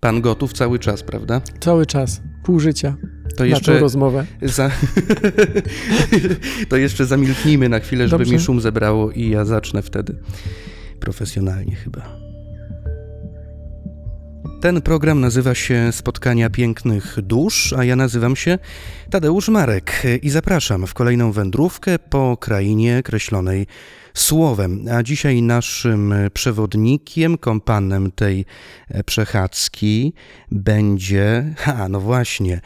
Pan gotów cały czas, prawda? Cały czas, pół życia. To jeszcze na tą rozmowę. Za... to jeszcze zamilknijmy na chwilę, żeby Dobrze. mi szum zebrało i ja zacznę wtedy. Profesjonalnie chyba. Ten program nazywa się Spotkania Pięknych Dusz, a ja nazywam się Tadeusz Marek i zapraszam w kolejną wędrówkę po krainie kreślonej słowem. A dzisiaj naszym przewodnikiem, kompanem tej przechadzki będzie, ha, no właśnie,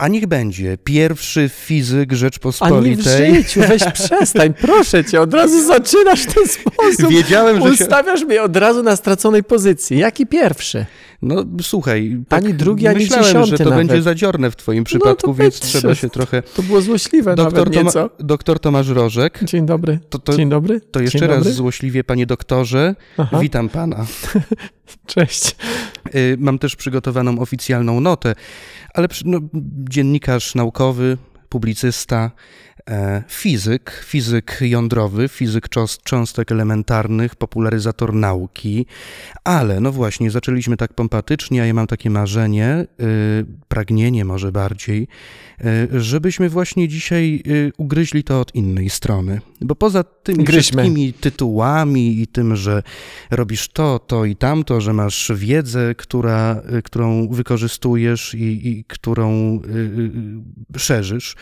a niech będzie pierwszy fizyk Rzeczpospolitej. Ani w życiu, weź przestań, proszę cię, od razu zaczynasz w ten sposób. Wiedziałem, że Ustawiasz się... mnie od razu na straconej pozycji. Jaki pierwszy? No słuchaj, tak ani drugi, ani myślałem, dziesiąty że to nawet. będzie zadziorne w twoim przypadku, no więc trzeba się trochę... To było złośliwe doktor nawet nieco. Toma, doktor Tomasz Rożek. Dzień dobry. To, to, Dzień dobry. To jeszcze Dzień raz dobry. złośliwie, panie doktorze. Aha. Witam pana. Cześć. Y, mam też przygotowaną oficjalną notę, ale no, dziennikarz naukowy, publicysta, E, fizyk, fizyk jądrowy, fizyk cząstek elementarnych, popularyzator nauki, ale no właśnie, zaczęliśmy tak pompatycznie, a ja mam takie marzenie, y, pragnienie może bardziej, y, żebyśmy właśnie dzisiaj y, ugryźli to od innej strony. Bo poza tymi Gryźmy. wszystkimi tytułami i tym, że robisz to, to i tamto, że masz wiedzę, która, którą wykorzystujesz i, i którą szerzysz,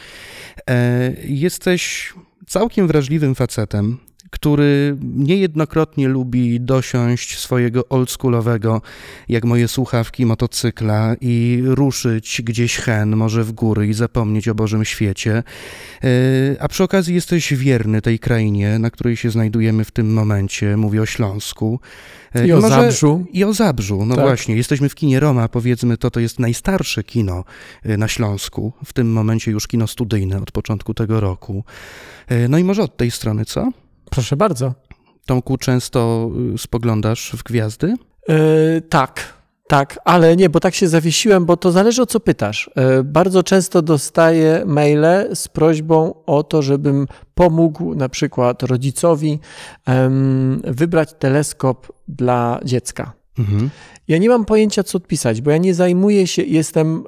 e, jesteś całkiem wrażliwym facetem, który niejednokrotnie lubi dosiąść swojego oldschoolowego, jak moje słuchawki, motocykla i ruszyć gdzieś hen, może w góry i zapomnieć o Bożym świecie. E, a przy okazji jesteś wierny tej krainie, na której się znajdujemy w tym momencie, mówię o Śląsku. E, I, I o może, Zabrzu. I o Zabrzu, no tak. właśnie. Jesteśmy w kinie Roma, powiedzmy to, to jest najstarsze kino e, na Śląsku. W tym momencie już kino studyjne od początku tego roku. No i może od tej strony, co? Proszę bardzo. Tomku, często y, spoglądasz w gwiazdy? Yy, tak. Tak, ale nie, bo tak się zawiesiłem, bo to zależy o co pytasz. Yy, bardzo często dostaję maile z prośbą o to, żebym pomógł na przykład rodzicowi wybrać teleskop dla dziecka. Mhm. Ja nie mam pojęcia, co odpisać, bo ja nie zajmuję się, jestem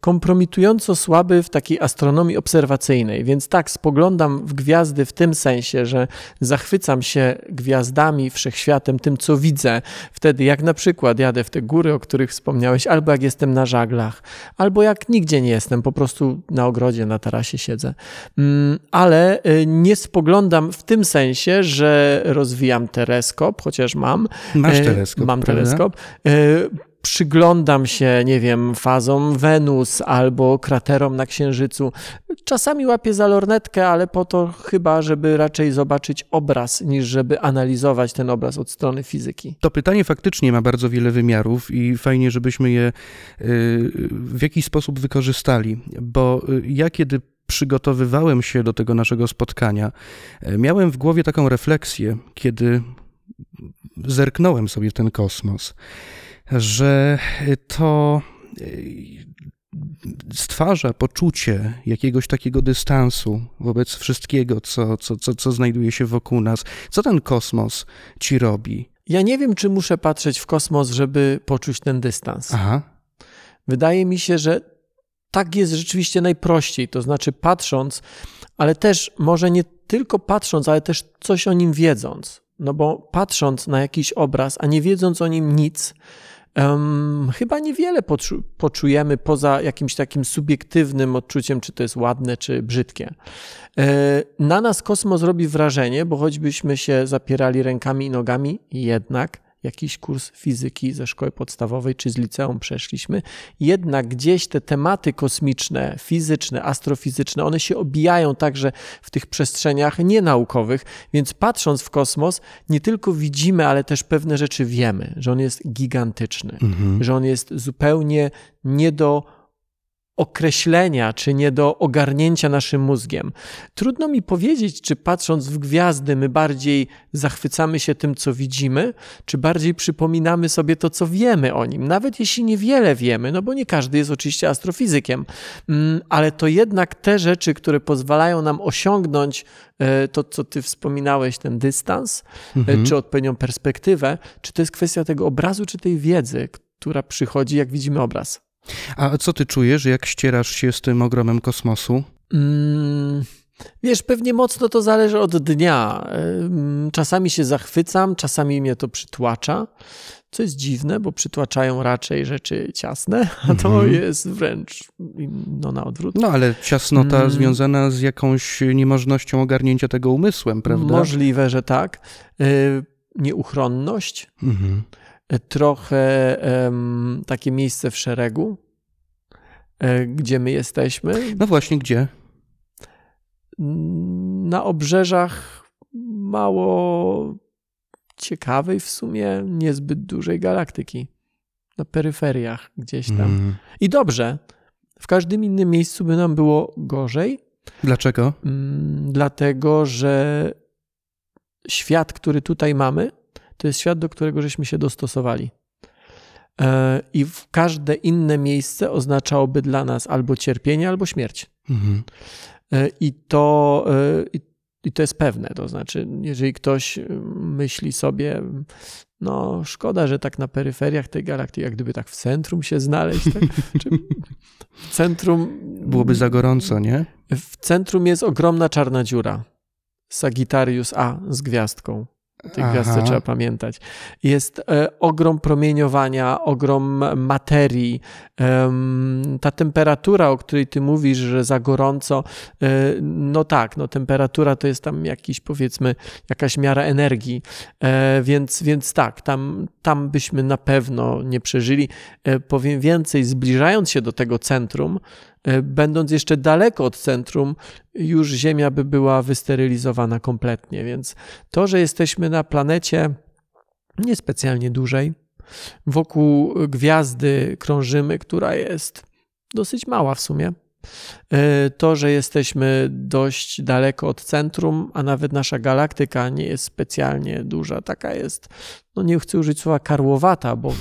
kompromitująco słaby w takiej astronomii obserwacyjnej, więc tak, spoglądam w gwiazdy w tym sensie, że zachwycam się gwiazdami, wszechświatem, tym, co widzę. Wtedy, jak na przykład jadę w te góry, o których wspomniałeś, albo jak jestem na żaglach, albo jak nigdzie nie jestem, po prostu na ogrodzie, na tarasie siedzę. Ale y, nie spoglądam w tym sensie, że rozwijam teleskop, chociaż mam. Masz y, teleskop. Mam prawda? teleskop. E, przyglądam się, nie wiem, fazom Wenus albo kraterom na Księżycu. Czasami łapię za lornetkę, ale po to chyba, żeby raczej zobaczyć obraz, niż żeby analizować ten obraz od strony fizyki. To pytanie faktycznie ma bardzo wiele wymiarów i fajnie, żebyśmy je y, w jakiś sposób wykorzystali, bo y, ja kiedy przygotowywałem się do tego naszego spotkania, y, miałem w głowie taką refleksję, kiedy zerknąłem sobie w ten kosmos, że to e, stwarza poczucie jakiegoś takiego dystansu wobec wszystkiego, co, co, co, co znajduje się wokół nas. Co ten kosmos ci robi? Ja nie wiem, czy muszę patrzeć w kosmos, żeby poczuć ten dystans. Aha. Wydaje mi się, że tak jest rzeczywiście najprościej. To znaczy, patrząc, ale też może nie tylko patrząc, ale też coś o nim wiedząc. No bo patrząc na jakiś obraz, a nie wiedząc o nim nic, um, chyba niewiele poczu poczujemy poza jakimś takim subiektywnym odczuciem, czy to jest ładne, czy brzydkie. E, na nas kosmos robi wrażenie, bo choćbyśmy się zapierali rękami i nogami, jednak jakiś kurs fizyki ze szkoły podstawowej czy z liceum przeszliśmy, jednak gdzieś te tematy kosmiczne, fizyczne, astrofizyczne, one się obijają także w tych przestrzeniach nienaukowych, więc patrząc w kosmos, nie tylko widzimy, ale też pewne rzeczy wiemy, że on jest gigantyczny, mhm. że on jest zupełnie nie do określenia, czy nie do ogarnięcia naszym mózgiem. Trudno mi powiedzieć, czy patrząc w gwiazdy, my bardziej zachwycamy się tym, co widzimy, czy bardziej przypominamy sobie to, co wiemy o nim. Nawet jeśli niewiele wiemy, no bo nie każdy jest oczywiście astrofizykiem, mm, ale to jednak te rzeczy, które pozwalają nam osiągnąć e, to, co ty wspominałeś, ten dystans, e, mhm. czy odpowiednią perspektywę, czy to jest kwestia tego obrazu, czy tej wiedzy, która przychodzi, jak widzimy obraz. A co ty czujesz, jak ścierasz się z tym ogromem kosmosu? Mm, wiesz, pewnie mocno to zależy od dnia. Czasami się zachwycam, czasami mnie to przytłacza, co jest dziwne, bo przytłaczają raczej rzeczy ciasne, a to Mhm. jest wręcz no, na odwrót. No ale ciasnota Mm. związana z jakąś niemożnością ogarnięcia tego umysłem, prawda? Możliwe, że tak. Y, Nieuchronność, Mhm. Trochę em, takie miejsce w szeregu, y, gdzie my jesteśmy. No właśnie, gdzie? na obrzeżach mało ciekawej w sumie, niezbyt dużej galaktyki. Na peryferiach gdzieś tam. Mm. I dobrze. W każdym innym miejscu by nam było gorzej, Dlaczego? mm, dlatego że świat, który tutaj mamy, to jest świat, do którego żeśmy się dostosowali. E, I w każde inne miejsce oznaczałoby dla nas albo cierpienie, albo śmierć. Mhm. E, I to, e, i, to jest pewne. To znaczy, jeżeli ktoś myśli sobie, no szkoda, że tak na peryferiach tej galaktyki, jak gdyby tak w centrum się znaleźć, tak? W centrum. Byłoby za gorąco, nie? W centrum jest ogromna czarna dziura. Sagittarius A z gwiazdką. O tej Aha. gwiazdce trzeba pamiętać. Jest e, ogrom promieniowania, ogrom materii. Em, ta temperatura, o której ty mówisz, że za gorąco, e, no tak, no temperatura to jest tam jakiś, powiedzmy, jakaś miara energii, e, więc, więc tak, tam, tam byśmy na pewno nie przeżyli. E, powiem więcej, zbliżając się do tego centrum, e, będąc jeszcze daleko od centrum, już Ziemia by była wysterylizowana kompletnie, więc to, że jesteśmy na planecie niespecjalnie dużej, wokół gwiazdy krążymy, która jest dosyć mała w sumie. E, To, że jesteśmy dość daleko od centrum, a nawet nasza galaktyka nie jest specjalnie duża, taka jest, no nie chcę użyć słowa karłowata, bo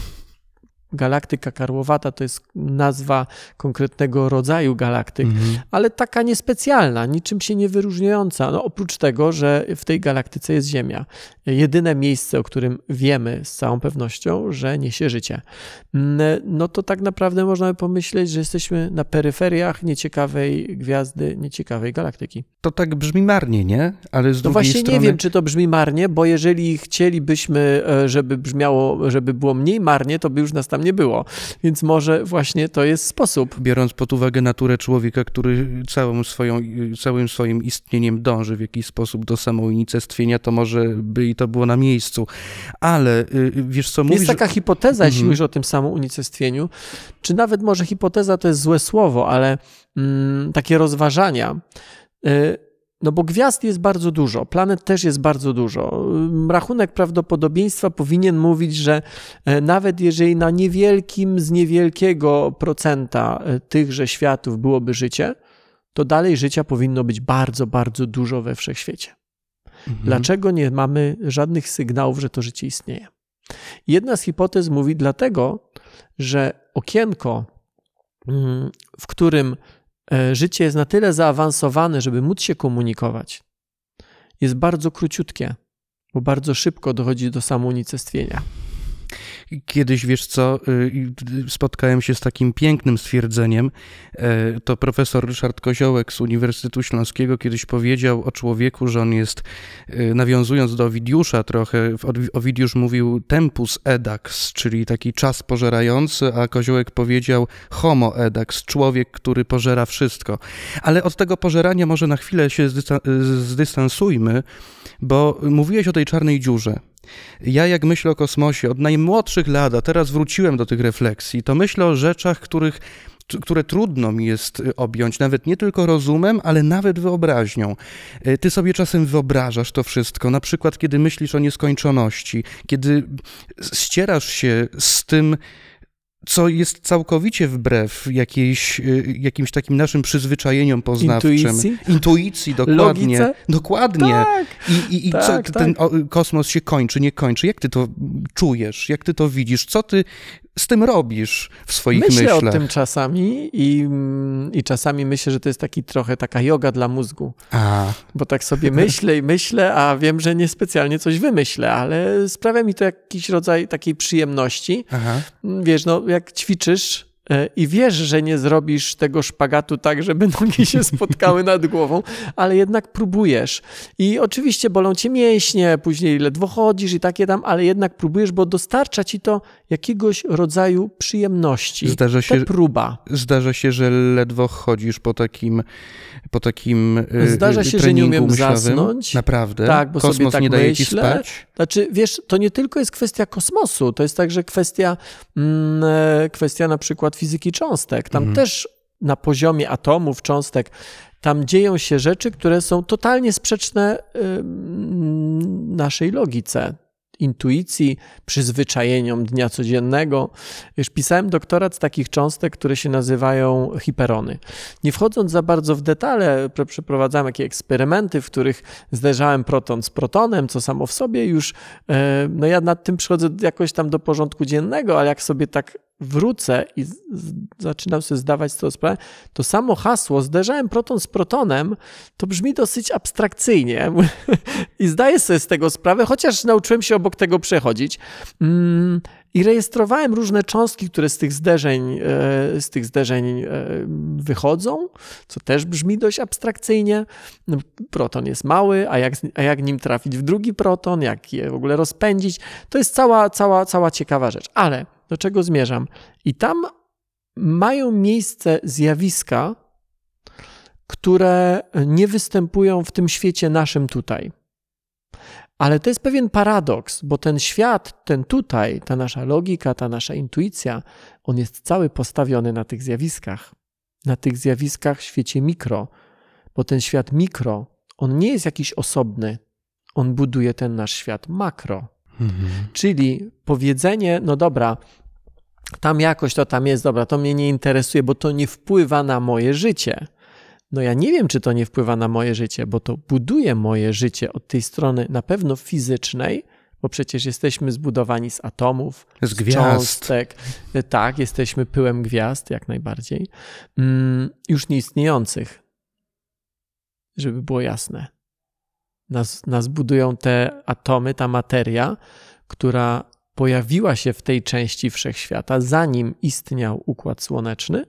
galaktyka karłowata to jest nazwa konkretnego rodzaju galaktyk, Mhm. ale taka niespecjalna, niczym się nie wyróżniająca. No, oprócz tego, że w tej galaktyce jest Ziemia. Jedyne miejsce, o którym wiemy z całą pewnością, że niesie życie. Mm, No to tak naprawdę można by pomyśleć, że jesteśmy na peryferiach nieciekawej gwiazdy, nieciekawej galaktyki. To tak brzmi marnie, nie? Ale z No drugiej właśnie strony... nie wiem, czy to brzmi marnie, bo jeżeli chcielibyśmy, e, żeby brzmiało, żeby było mniej marnie, to by już nas tam nie było. Więc może właśnie to jest sposób. Biorąc pod uwagę naturę człowieka, który całą swoją, całym swoim istnieniem dąży w jakiś sposób do samounicestwienia, to może by i to było na miejscu. Ale y, wiesz co, mówisz... Jest taka hipoteza, jeśli Mhm. mówisz o tym samym unicestwieniu, czy nawet może hipoteza to jest złe słowo, ale mm, takie rozważania. Y, no bo gwiazd jest bardzo dużo, planet też jest bardzo dużo. Rachunek prawdopodobieństwa powinien mówić, że e, nawet jeżeli na niewielkim z niewielkiego procenta e, tychże światów byłoby życie, to dalej życia powinno być bardzo, bardzo dużo we wszechświecie. Mhm. Dlaczego nie mamy żadnych sygnałów, że to życie istnieje? Jedna z hipotez mówi dlatego, że okienko, mm, w którym życie jest na tyle zaawansowane, żeby móc się komunikować, jest bardzo króciutkie, bo bardzo szybko dochodzi do samounicestwienia. Kiedyś, wiesz co, y, spotkałem się z takim pięknym stwierdzeniem. E, To profesor Ryszard Koziołek z Uniwersytetu Śląskiego kiedyś powiedział o człowieku, że on jest, y, nawiązując do Owidiusza trochę, Owidiusz mówił tempus edax, czyli taki czas pożerający, a Koziołek powiedział homo edax, człowiek, który pożera wszystko. Ale od tego pożerania może na chwilę się zdysta- zdystansujmy, bo mówiłeś o tej czarnej dziurze. Ja jak myślę o kosmosie od najmłodszych lat, a teraz wróciłem do tych refleksji, to myślę o rzeczach, których, które trudno mi jest y, objąć, nawet nie tylko rozumem, ale nawet wyobraźnią. Y, Ty sobie czasem wyobrażasz to wszystko, na przykład kiedy myślisz o nieskończoności, kiedy ścierasz się z tym, co jest całkowicie wbrew jakiejś, y, jakimś takim naszym przyzwyczajeniom poznawczym. Intuicji? Intuicji, dokładnie. Logice? Dokładnie. Tak, I, i, i Tak, co, tak. ten kosmos się kończy, nie kończy? Jak ty to czujesz? Jak ty to widzisz? Co ty z tym robisz w swoich Myślę myślach? o tym czasami i, mm, i czasami myślę, że to jest taki trochę taka yoga dla mózgu. A, Bo tak sobie myślę i myślę, a wiem, że niespecjalnie coś wymyślę, ale sprawia mi to jakiś rodzaj takiej przyjemności. aha. Wiesz, no jak ćwiczysz i wiesz, że nie zrobisz tego szpagatu tak, żeby nogi się spotkały nad głową, ale jednak próbujesz. I oczywiście bolą cię mięśnie, później ledwo chodzisz i takie tam, ale jednak próbujesz, bo dostarcza ci to jakiegoś rodzaju przyjemności. Zdarza się, Ta próba. zdarza się, że ledwo chodzisz po takim, po takim e, Zdarza się, że nie umiem myślowym. zasnąć. Naprawdę? Tak, bo Kosmos sobie tak nie daje ci myślę. spać? Znaczy, wiesz, to nie tylko jest kwestia kosmosu, to jest także kwestia, mm, e, kwestia na przykład fizyki cząstek. Tam Mhm. też na poziomie atomów, cząstek, tam dzieją się rzeczy, które są totalnie sprzeczne naszej logice, intuicji, przyzwyczajeniom dnia codziennego. Wiesz, pisałem doktorat z takich cząstek, które się nazywają hiperony. Nie wchodząc za bardzo w detale, przeprowadzałem jakieś eksperymenty, w których zderzałem proton z protonem, co samo w sobie już, e, no ja nad tym przychodzę jakoś tam do porządku dziennego, ale jak sobie tak wrócę i zaczynam sobie zdawać z tego sprawę, to samo hasło zderzałem proton z protonem, to brzmi dosyć abstrakcyjnie i zdaję sobie z tego sprawę, chociaż nauczyłem się obok tego przechodzić. Mm, I rejestrowałem różne cząstki, które z tych zderzeń, e, z tych zderzeń e, wychodzą, co też brzmi dość abstrakcyjnie. No, Proton jest mały, a jak, a jak nim trafić w drugi proton, jak je w ogóle rozpędzić, to jest cała, cała, cała ciekawa rzecz. Ale do czego zmierzam? I tam mają miejsce zjawiska, które nie występują w tym świecie naszym tutaj. Ale to jest pewien paradoks, bo ten świat, ten tutaj, ta nasza logika, ta nasza intuicja, on jest cały postawiony na tych zjawiskach. Na tych zjawiskach w świecie mikro, bo ten świat mikro, on nie jest jakiś osobny. On buduje ten nasz świat makro. Mhm. Czyli powiedzenie, no dobra, tam jakoś to tam jest, dobra, to mnie nie interesuje, bo to nie wpływa na moje życie. No ja nie wiem, czy to nie wpływa na moje życie, bo to buduje moje życie od tej strony na pewno fizycznej, bo przecież jesteśmy zbudowani z atomów, Z gwiazd. cząstek. Tak, jesteśmy pyłem gwiazd, jak najbardziej. Mm, już nieistniejących, żeby było jasne. Nas, nas budują te atomy, ta materia, która pojawiła się w tej części wszechświata, zanim istniał układ słoneczny.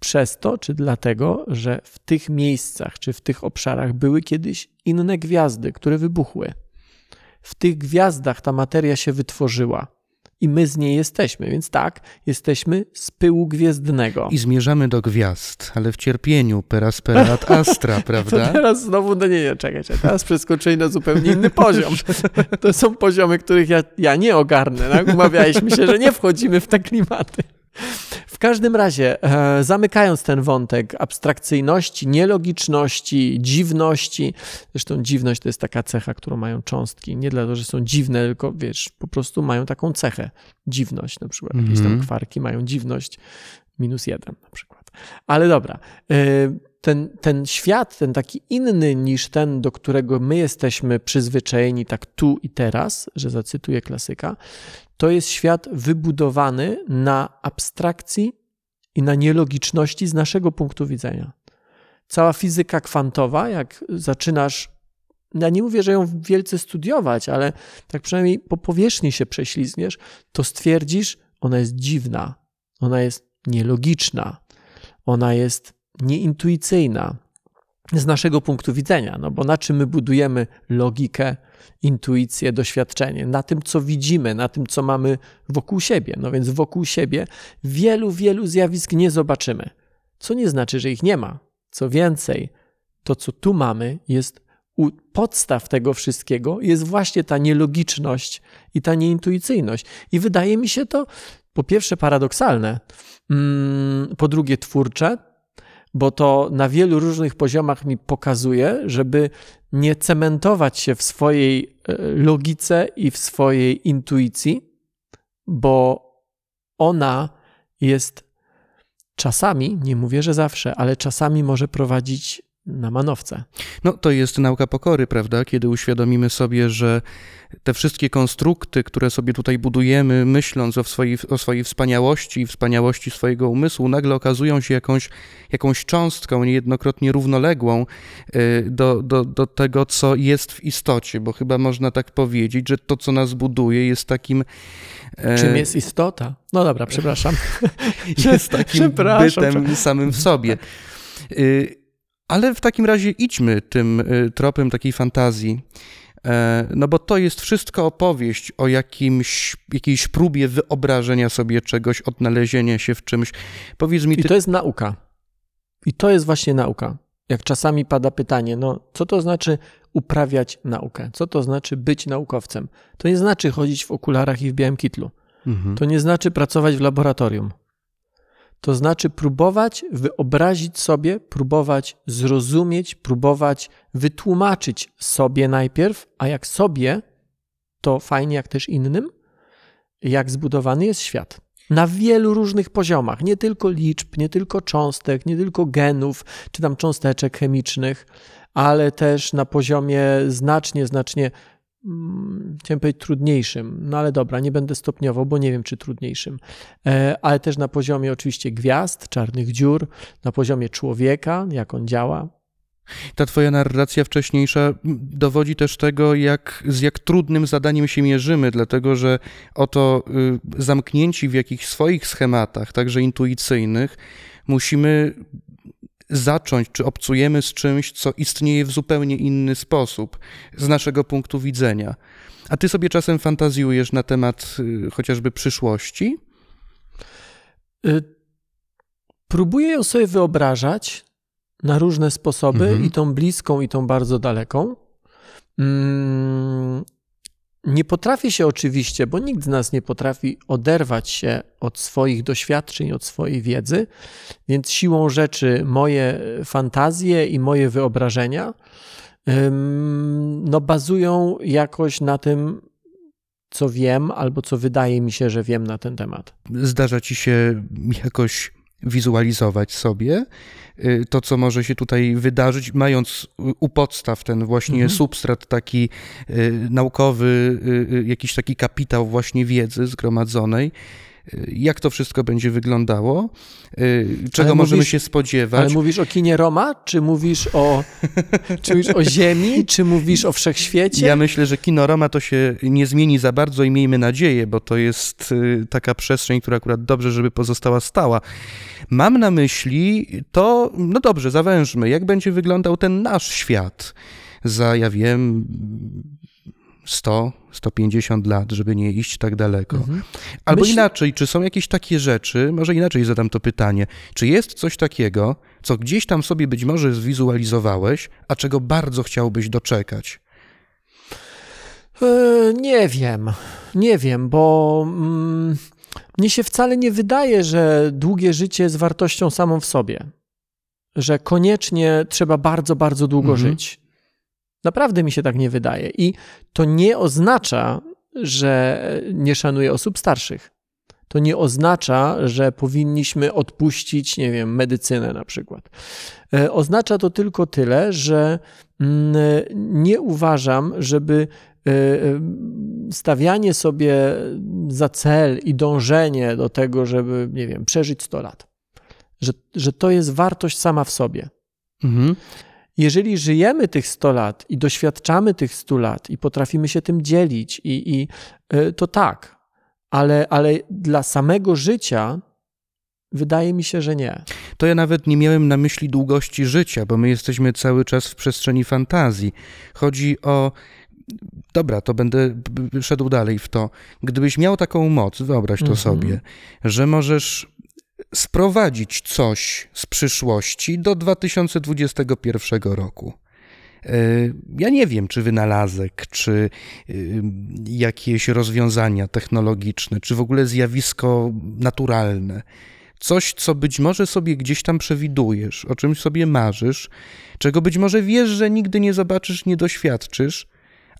Przez to, czy dlatego, że w tych miejscach, czy w tych obszarach były kiedyś inne gwiazdy, które wybuchły. W tych gwiazdach ta materia się wytworzyła i my z niej jesteśmy, więc tak, jesteśmy z pyłu gwiezdnego. I zmierzamy do gwiazd, ale w cierpieniu, per aspera ad astra, To prawda? teraz znowu, no nie, nie, czekaj, czekaj, teraz przeskoczyli na zupełnie inny poziom. To są poziomy, których ja, ja nie ogarnę. Tak? Umawialiśmy się, że nie wchodzimy w te klimaty. W każdym razie, e, zamykając ten wątek abstrakcyjności, nielogiczności, dziwności, zresztą dziwność to jest taka cecha, którą mają cząstki, nie dlatego, że są dziwne, tylko wiesz, po prostu mają taką cechę, dziwność na przykład. Jakieś tam Mhm. kwarki mają dziwność minus jeden na przykład. Ale dobra, e, ten, ten świat, ten taki inny niż ten, do którego my jesteśmy przyzwyczajeni tak tu i teraz, że zacytuję klasyka, to jest świat wybudowany na abstrakcji i na nielogiczności z naszego punktu widzenia. Cała fizyka kwantowa, jak zaczynasz, ja nie mówię, że ją wielce studiować, ale tak przynajmniej po powierzchni się prześlizgniesz, to stwierdzisz, ona jest dziwna, ona jest nielogiczna, ona jest nieintuicyjna z naszego punktu widzenia, no bo na czym my budujemy logikę, intuicję, doświadczenie? Na tym, co widzimy, na tym, co mamy wokół siebie. No więc wokół siebie wielu, wielu zjawisk nie zobaczymy. Co nie znaczy, że ich nie ma. Co więcej, to, co tu mamy, jest u podstaw tego wszystkiego, jest właśnie ta nielogiczność i ta nieintuicyjność. I wydaje mi się to, po pierwsze, paradoksalne, mm, po drugie, twórcze, bo to na wielu różnych poziomach mi pokazuje, żeby nie cementować się w swojej e, logice i w swojej intuicji, bo ona jest czasami, nie mówię, że zawsze, ale czasami może prowadzić na manowce. No to jest nauka pokory, prawda? Kiedy uświadomimy sobie, że te wszystkie konstrukty, które sobie tutaj budujemy, myśląc o swojej, o swojej wspaniałości i wspaniałości swojego umysłu, nagle okazują się jakąś, jakąś cząstką niejednokrotnie równoległą y, do, do, do tego, co jest w istocie, bo chyba można tak powiedzieć, że to, co nas buduje, jest takim. e, Czym jest istota? No dobra, przepraszam. Jest takim bytem samym w sobie. Y, ale w takim razie idźmy tym y, tropem takiej fantazji. E, no bo to jest wszystko opowieść o jakimś, jakiejś próbie wyobrażenia sobie czegoś, odnalezienia się w czymś. Powiedz mi... Ty... I to jest nauka. I to jest właśnie nauka. Jak czasami pada pytanie, no co to znaczy uprawiać naukę? Co to znaczy być naukowcem? To nie znaczy chodzić w okularach i w białym kitlu. Mhm. To nie znaczy pracować w laboratorium. To znaczy próbować wyobrazić sobie, próbować zrozumieć, próbować wytłumaczyć sobie najpierw, a jak sobie, to fajnie jak też innym, jak zbudowany jest świat. Na wielu różnych poziomach, nie tylko liczb, nie tylko cząstek, nie tylko genów, czy tam cząsteczek chemicznych, ale też na poziomie znacznie, znacznie chciałem powiedzieć trudniejszym, no ale dobra, nie będę stopniował, bo nie wiem, czy trudniejszym, e, ale też na poziomie oczywiście gwiazd, czarnych dziur, na poziomie człowieka, jak on działa. Ta twoja narracja wcześniejsza dowodzi też tego, jak, z jak trudnym zadaniem się mierzymy, dlatego że oto y, zamknięci w jakichś swoich schematach, także intuicyjnych, musimy zacząć, czy obcujemy z czymś, co istnieje w zupełnie inny sposób z naszego punktu widzenia. A ty sobie czasem fantazjujesz na temat y, chociażby przyszłości? Y, próbuję ją sobie wyobrażać na różne sposoby, mhm. i tą bliską, i tą bardzo daleką. Nie potrafię się oczywiście, bo nikt z nas nie potrafi oderwać się od swoich doświadczeń, od swojej wiedzy, więc siłą rzeczy moje fantazje i moje wyobrażenia no, bazują jakoś na tym, co wiem, albo co wydaje mi się, że wiem na ten temat. Zdarza ci się jakoś wizualizować sobie y, to, co może się tutaj wydarzyć, mając u podstaw ten właśnie mhm. substrat taki y, naukowy, y, jakiś taki kapitał właśnie wiedzy zgromadzonej jak to wszystko będzie wyglądało, y, czego ale możemy mówisz, się spodziewać. Ale mówisz o kinie Roma, czy mówisz o, czy mówisz o Ziemi, czy mówisz o wszechświecie? Ja myślę, że kino Roma to się nie zmieni za bardzo i miejmy nadzieję, bo to jest y, taka przestrzeń, która akurat dobrze, żeby pozostała stała. Mam na myśli to, no dobrze, zawężmy, jak będzie wyglądał ten nasz świat za, ja wiem, 100, 150 lat, żeby nie iść tak daleko. Mhm. Albo Myśl... inaczej, czy są jakieś takie rzeczy, może inaczej zadam to pytanie, czy jest coś takiego, co gdzieś tam sobie być może zwizualizowałeś, a czego bardzo chciałbyś doczekać? Yy, nie wiem, nie wiem, bo mm, mnie się wcale nie wydaje, że długie życie jest wartością samą w sobie. Że koniecznie trzeba bardzo, bardzo długo mhm. żyć. Naprawdę mi się tak nie wydaje. I to nie oznacza, że nie szanuję osób starszych. To nie oznacza, że powinniśmy odpuścić, nie wiem, medycynę na przykład. E, oznacza to tylko tyle, że mm, nie uważam, żeby e, e, stawianie sobie za cel i dążenie do tego, żeby, nie wiem, przeżyć 100 lat, że, że to jest wartość sama w sobie. Mhm. Jeżeli żyjemy tych 100 lat i doświadczamy tych 100 lat i potrafimy się tym dzielić, i, i y, to tak, ale, ale dla samego życia wydaje mi się, że nie. To ja nawet nie miałem na myśli długości życia, bo my jesteśmy cały czas w przestrzeni fantazji. Chodzi o dobra, to będę szedł dalej w to. Gdybyś miał taką moc, wyobraź to mhm. sobie, że możesz sprowadzić coś z przyszłości do 2021 roku. E, ja nie wiem, czy wynalazek, czy e, jakieś rozwiązania technologiczne, czy w ogóle zjawisko naturalne. Coś, co być może sobie gdzieś tam przewidujesz, o czymś sobie marzysz, czego być może wiesz, że nigdy nie zobaczysz, nie doświadczysz,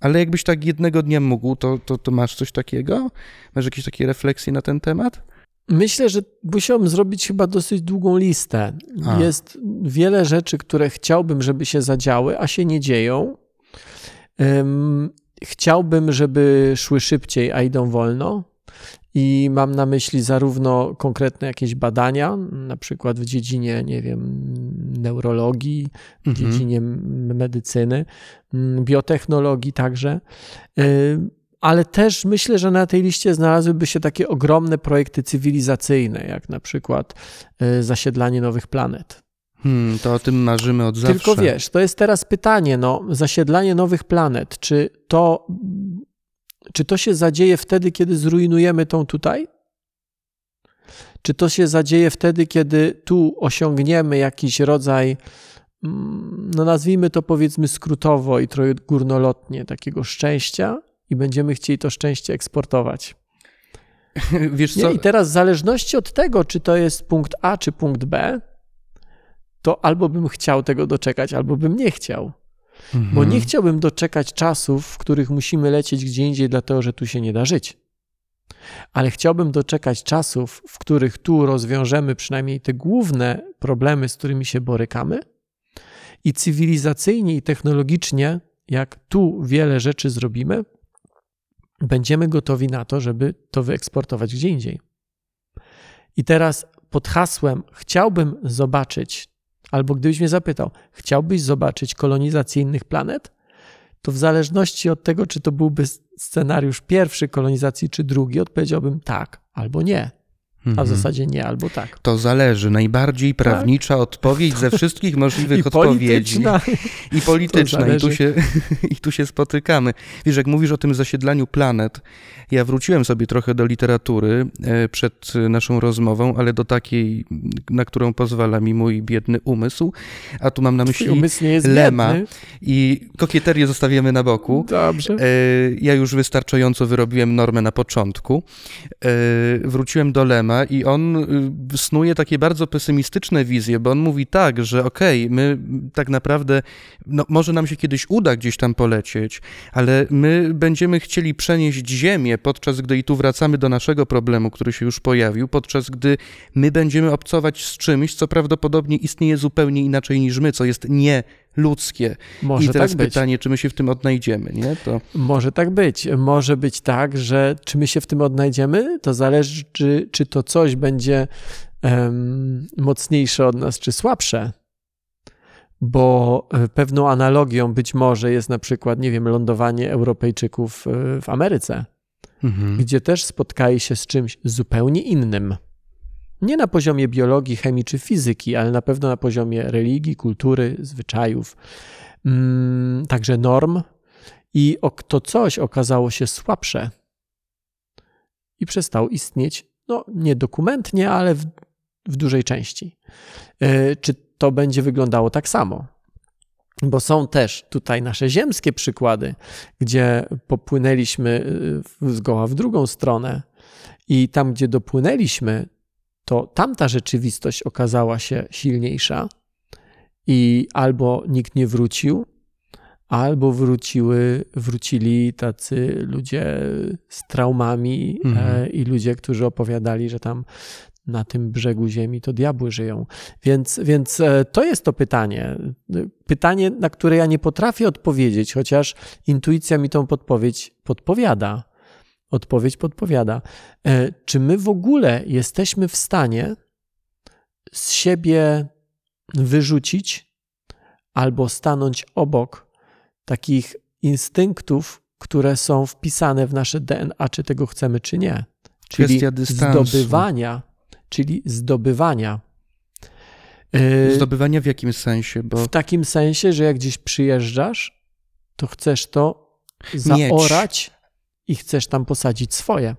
ale jakbyś tak jednego dnia mógł, to, to, to masz coś takiego? Masz jakieś takie refleksje na ten temat? Myślę, że musiałbym zrobić chyba dosyć długą listę. A. Jest wiele rzeczy, które chciałbym, żeby się zadziały, a się nie dzieją. Ym, chciałbym, żeby szły szybciej, a idą wolno. I mam na myśli zarówno konkretne jakieś badania, na przykład w dziedzinie, nie wiem, neurologii, w Mhm. dziedzinie medycyny, biotechnologii także. Y, Ale też myślę, że na tej liście znalazłyby się takie ogromne projekty cywilizacyjne, jak na przykład y, zasiedlanie nowych planet. Hmm, to o tym marzymy od zawsze. Tylko wiesz, to jest teraz pytanie, no, zasiedlanie nowych planet, czy to, czy to się zadzieje wtedy, kiedy zrujnujemy tą tutaj? Czy to się zadzieje wtedy, kiedy tu osiągniemy jakiś rodzaj, mm, no nazwijmy to powiedzmy skrótowo i trochę górnolotnie, takiego szczęścia i będziemy chcieli to szczęście eksportować? Wiesz co? Nie? I teraz w zależności od tego, czy to jest punkt A, czy punkt B, to albo bym chciał tego doczekać, albo bym nie chciał. Mhm. Bo nie chciałbym doczekać czasów, w których musimy lecieć gdzie indziej, dlatego że tu się nie da żyć. Ale chciałbym doczekać czasów, w których tu rozwiążemy przynajmniej te główne problemy, z którymi się borykamy, i cywilizacyjnie i technologicznie, jak tu wiele rzeczy zrobimy, będziemy gotowi na to, żeby to wyeksportować gdzie indziej. I teraz pod hasłem chciałbym zobaczyć, albo gdybyś mnie zapytał, chciałbyś zobaczyć kolonizację innych planet? To w zależności od tego, czy to byłby scenariusz pierwszy kolonizacji, czy drugi, odpowiedziałbym tak albo nie. A w Mhm. zasadzie nie albo tak. To zależy. Najbardziej prawnicza odpowiedź ze wszystkich możliwych I odpowiedzi. polityczna. I polityczna. I tu, się, I tu się spotykamy. Wiesz, jak mówisz o tym zasiedlaniu planet, ja wróciłem sobie trochę do literatury e, przed naszą rozmową, ale do takiej, na którą pozwala mi mój biedny umysł. A tu mam na myśli umysł nie jest Lema. biedny. i kokieterię zostawiamy na boku. Dobrze. E, Ja już wystarczająco wyrobiłem normę na początku. E, Wróciłem do Lema i on y, snuje takie bardzo pesymistyczne wizje, bo on mówi tak, że okej, my tak naprawdę, no, może nam się kiedyś uda gdzieś tam polecieć, ale my będziemy chcieli przenieść Ziemię, podczas gdy i tu wracamy do naszego problemu, który się już pojawił, podczas gdy my będziemy obcować z czymś, co prawdopodobnie istnieje zupełnie inaczej niż my, co jest nieludzkie. Może I teraz tak być. pytanie, czy my się w tym odnajdziemy, nie? To... Może tak być. Może być tak, że czy my się w tym odnajdziemy, to zależy, czy, czy to coś będzie em, mocniejsze od nas, czy słabsze. Bo e, pewną analogią być może jest na przykład, nie wiem, lądowanie Europejczyków e, w Ameryce, Mhm. gdzie też spotkali się z czymś zupełnie innym. Nie na poziomie biologii, chemii czy fizyki, ale na pewno na poziomie religii, kultury, zwyczajów, mm, także norm. I to coś okazało się słabsze i przestało istnieć, no nie dokumentnie, ale w, w dużej części. E, Czy to będzie wyglądało tak samo? Bo są też tutaj nasze ziemskie przykłady, gdzie popłynęliśmy w- zgoła w drugą stronę i tam, gdzie dopłynęliśmy, to tamta rzeczywistość okazała się silniejsza i albo nikt nie wrócił, albo wróciły, wrócili tacy ludzie z traumami Mhm. e, i ludzie, którzy opowiadali, że tam na tym brzegu ziemi to diabły żyją. Więc, więc e, to jest to pytanie. Pytanie, na które ja nie potrafię odpowiedzieć, chociaż intuicja mi tą podpowiedź podpowiada. Odpowiedź podpowiada. E, Czy my w ogóle jesteśmy w stanie z siebie wyrzucić albo stanąć obok takich instynktów, które są wpisane w nasze DNA, czy tego chcemy, czy nie? Czyli Kwestia dystansu. zdobywania, czyli zdobywania. E, Zdobywania w jakim sensie? Bo w takim sensie, że jak gdzieś przyjeżdżasz, to chcesz to zaorać i chcesz tam posadzić swoje.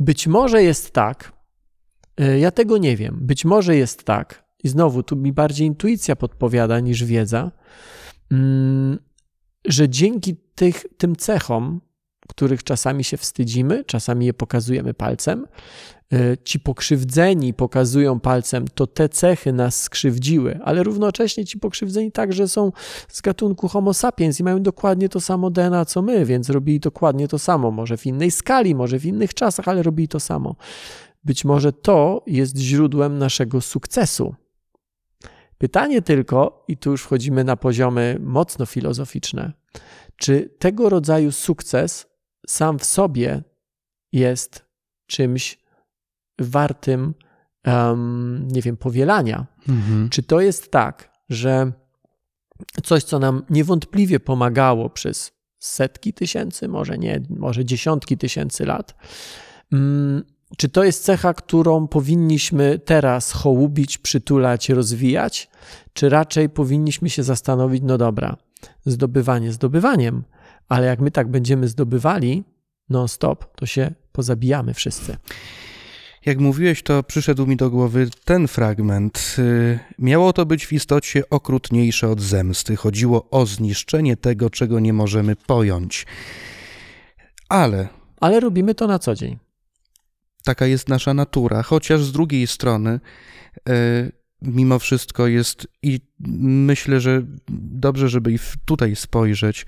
Być może jest tak, y, ja tego nie wiem, być może jest tak, i znowu tu mi bardziej intuicja podpowiada niż wiedza, mm, że dzięki tych, tym cechom, których czasami się wstydzimy, czasami je pokazujemy palcem, ci pokrzywdzeni pokazują palcem, to te cechy nas skrzywdziły, ale równocześnie ci pokrzywdzeni także są z gatunku Homo sapiens i mają dokładnie to samo DNA co my, więc robili dokładnie to samo, może w innej skali, może w innych czasach, ale robili to samo. być może to jest źródłem naszego sukcesu. Pytanie tylko, i tu już wchodzimy na poziomy mocno filozoficzne, czy tego rodzaju sukces sam w sobie jest czymś wartym, um, nie wiem, powielania? Mhm. Czy to jest tak, że coś, co nam niewątpliwie pomagało przez setki tysięcy, może nie, może dziesiątki tysięcy lat, mm, czy to jest cecha, którą powinniśmy teraz hołubić, przytulać, rozwijać, czy raczej powinniśmy się zastanowić, no dobra, zdobywanie zdobywaniem, ale jak my tak będziemy zdobywali non-stop, to się pozabijamy wszyscy. Jak mówiłeś, to przyszedł mi do głowy ten fragment. Y, Miało to być w istocie okrutniejsze od zemsty. Chodziło o zniszczenie tego, czego nie możemy pojąć. Ale Ale robimy to na co dzień. taka jest nasza natura, chociaż z drugiej strony, y, mimo wszystko jest, i myślę, że dobrze, żeby i tutaj spojrzeć,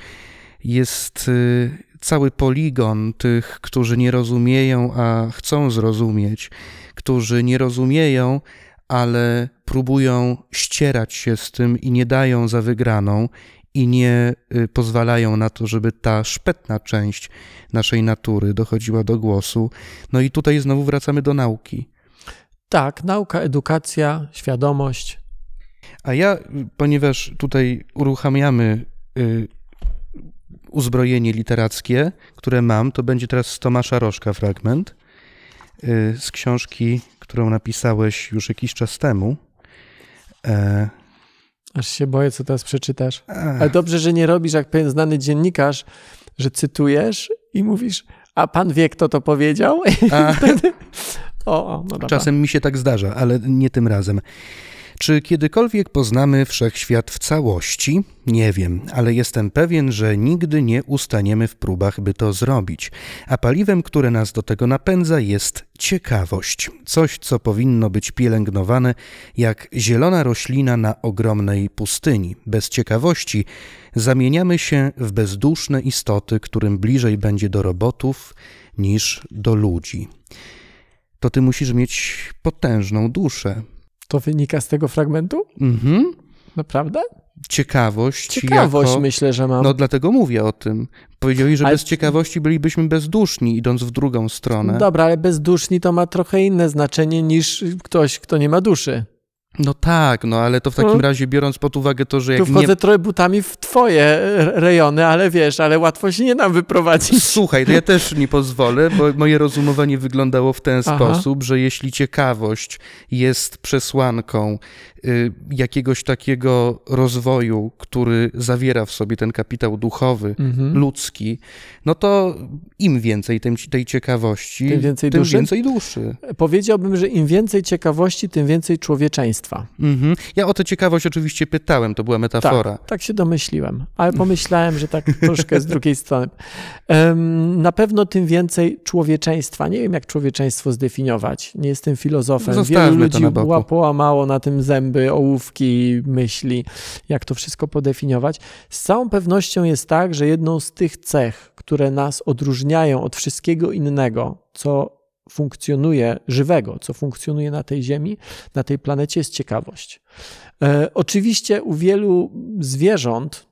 jest y, cały poligon tych, którzy nie rozumieją, a chcą zrozumieć, którzy nie rozumieją, ale próbują ścierać się z tym i nie dają za wygraną i nie y, pozwalają na to, żeby ta szpetna część naszej natury dochodziła do głosu. No i tutaj znowu wracamy do nauki. Tak, nauka, edukacja, świadomość. A ja, ponieważ tutaj uruchamiamy y, uzbrojenie literackie, które mam, to będzie teraz z Tomasza Rożka fragment y, z książki, którą napisałeś już jakiś czas temu. E, Aż się boję, co teraz przeczytasz. Ale dobrze, że nie robisz jak pewien znany dziennikarz, że cytujesz i mówisz, a pan wie, kto to powiedział? a, O, o no czasem mi się tak zdarza, ale nie tym razem. Czy kiedykolwiek poznamy wszechświat w całości? Nie wiem, ale jestem pewien, że nigdy nie ustaniemy w próbach, by to zrobić. A paliwem, które nas do tego napędza, jest ciekawość. Coś, co powinno być pielęgnowane jak zielona roślina na ogromnej pustyni. Bez ciekawości zamieniamy się w bezduszne istoty, którym bliżej będzie do robotów niż do ludzi. To ty musisz mieć potężną duszę. To wynika z tego fragmentu? Mhm. Naprawdę? Ciekawość. Ciekawość jako... myślę, że mam. No dlatego mówię o tym. Powiedzieli, że Ale- bez ciekawości bylibyśmy bezduszni, idąc w drugą stronę. Dobra, ale bezduszni to ma trochę inne znaczenie niż ktoś, kto nie ma duszy. No tak, no ale to w takim Hmm. razie biorąc pod uwagę to, że Tu jak wchodzę nie... trochę butami w twoje re- rejony, ale wiesz, ale łatwo się nie nam wyprowadzić. Słuchaj, to ja też nie pozwolę, bo moje rozumowanie wyglądało w ten Aha. sposób, że jeśli ciekawość jest przesłanką jakiegoś takiego rozwoju, który zawiera w sobie ten kapitał duchowy, Mhm. ludzki, no to im więcej tej, tej ciekawości, Tym więcej tym duszy? więcej duszy. Powiedziałbym, że im więcej ciekawości, tym więcej człowieczeństwa. Mhm. Ja o tę ciekawość oczywiście pytałem, to była metafora. Tak, tak się domyśliłem, ale pomyślałem, że tak troszkę z drugiej strony. Na pewno tym więcej człowieczeństwa. Nie wiem, jak człowieczeństwo zdefiniować. Nie jestem filozofem. Zostawmy Wielu ludzi na boku. ła- połamało na tym zęby, ołówki, myśli, jak to wszystko podefiniować. Z całą pewnością jest tak, że jedną z tych cech, które nas odróżniają od wszystkiego innego, co funkcjonuje, żywego, co funkcjonuje na tej Ziemi, na tej planecie, jest ciekawość. E, oczywiście u wielu zwierząt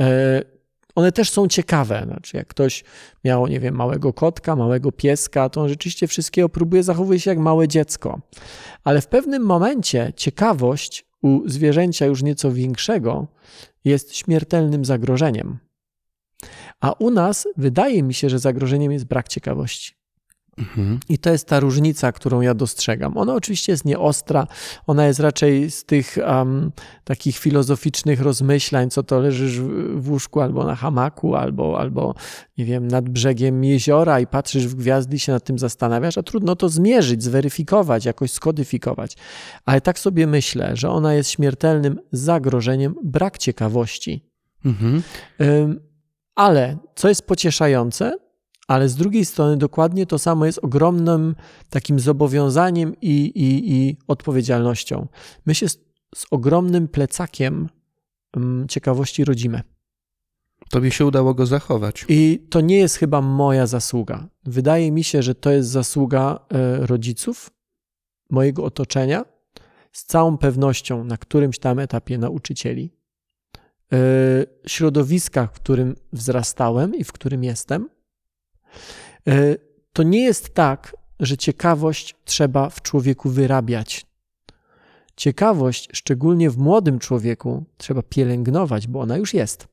e, one też są ciekawe. Znaczy, jak ktoś miał, nie wiem, małego kotka, małego pieska, to on rzeczywiście wszystkiego próbuje, zachowuje się jak małe dziecko. Ale w pewnym momencie ciekawość u zwierzęcia już nieco większego jest śmiertelnym zagrożeniem. A u nas wydaje mi się, że zagrożeniem jest brak ciekawości. Mhm. I to jest ta różnica, którą ja dostrzegam. Ona oczywiście jest nieostra, ona jest raczej z tych um, takich filozoficznych rozmyślań, co to leżysz w łóżku albo na hamaku, albo, albo nie wiem, nad brzegiem jeziora i patrzysz w gwiazdy i się nad tym zastanawiasz, a trudno to zmierzyć, zweryfikować, jakoś skodyfikować. Ale tak sobie myślę, że ona jest śmiertelnym zagrożeniem brak ciekawości. Mhm. Ym, Ale co jest pocieszające, ale z drugiej strony dokładnie to samo jest ogromnym takim zobowiązaniem i, i, i odpowiedzialnością. My się z, z ogromnym plecakiem ym, ciekawości rodzimy. Tobie się udało go zachować. I to nie jest chyba moja zasługa. Wydaje mi się, że to jest zasługa e, rodziców, mojego otoczenia, z całą pewnością na którymś tam etapie nauczycieli, e, środowiska, w którym wzrastałem i w którym jestem. E, to nie jest tak, że ciekawość trzeba w człowieku wyrabiać. Ciekawość, szczególnie w młodym człowieku, trzeba pielęgnować, bo ona już jest.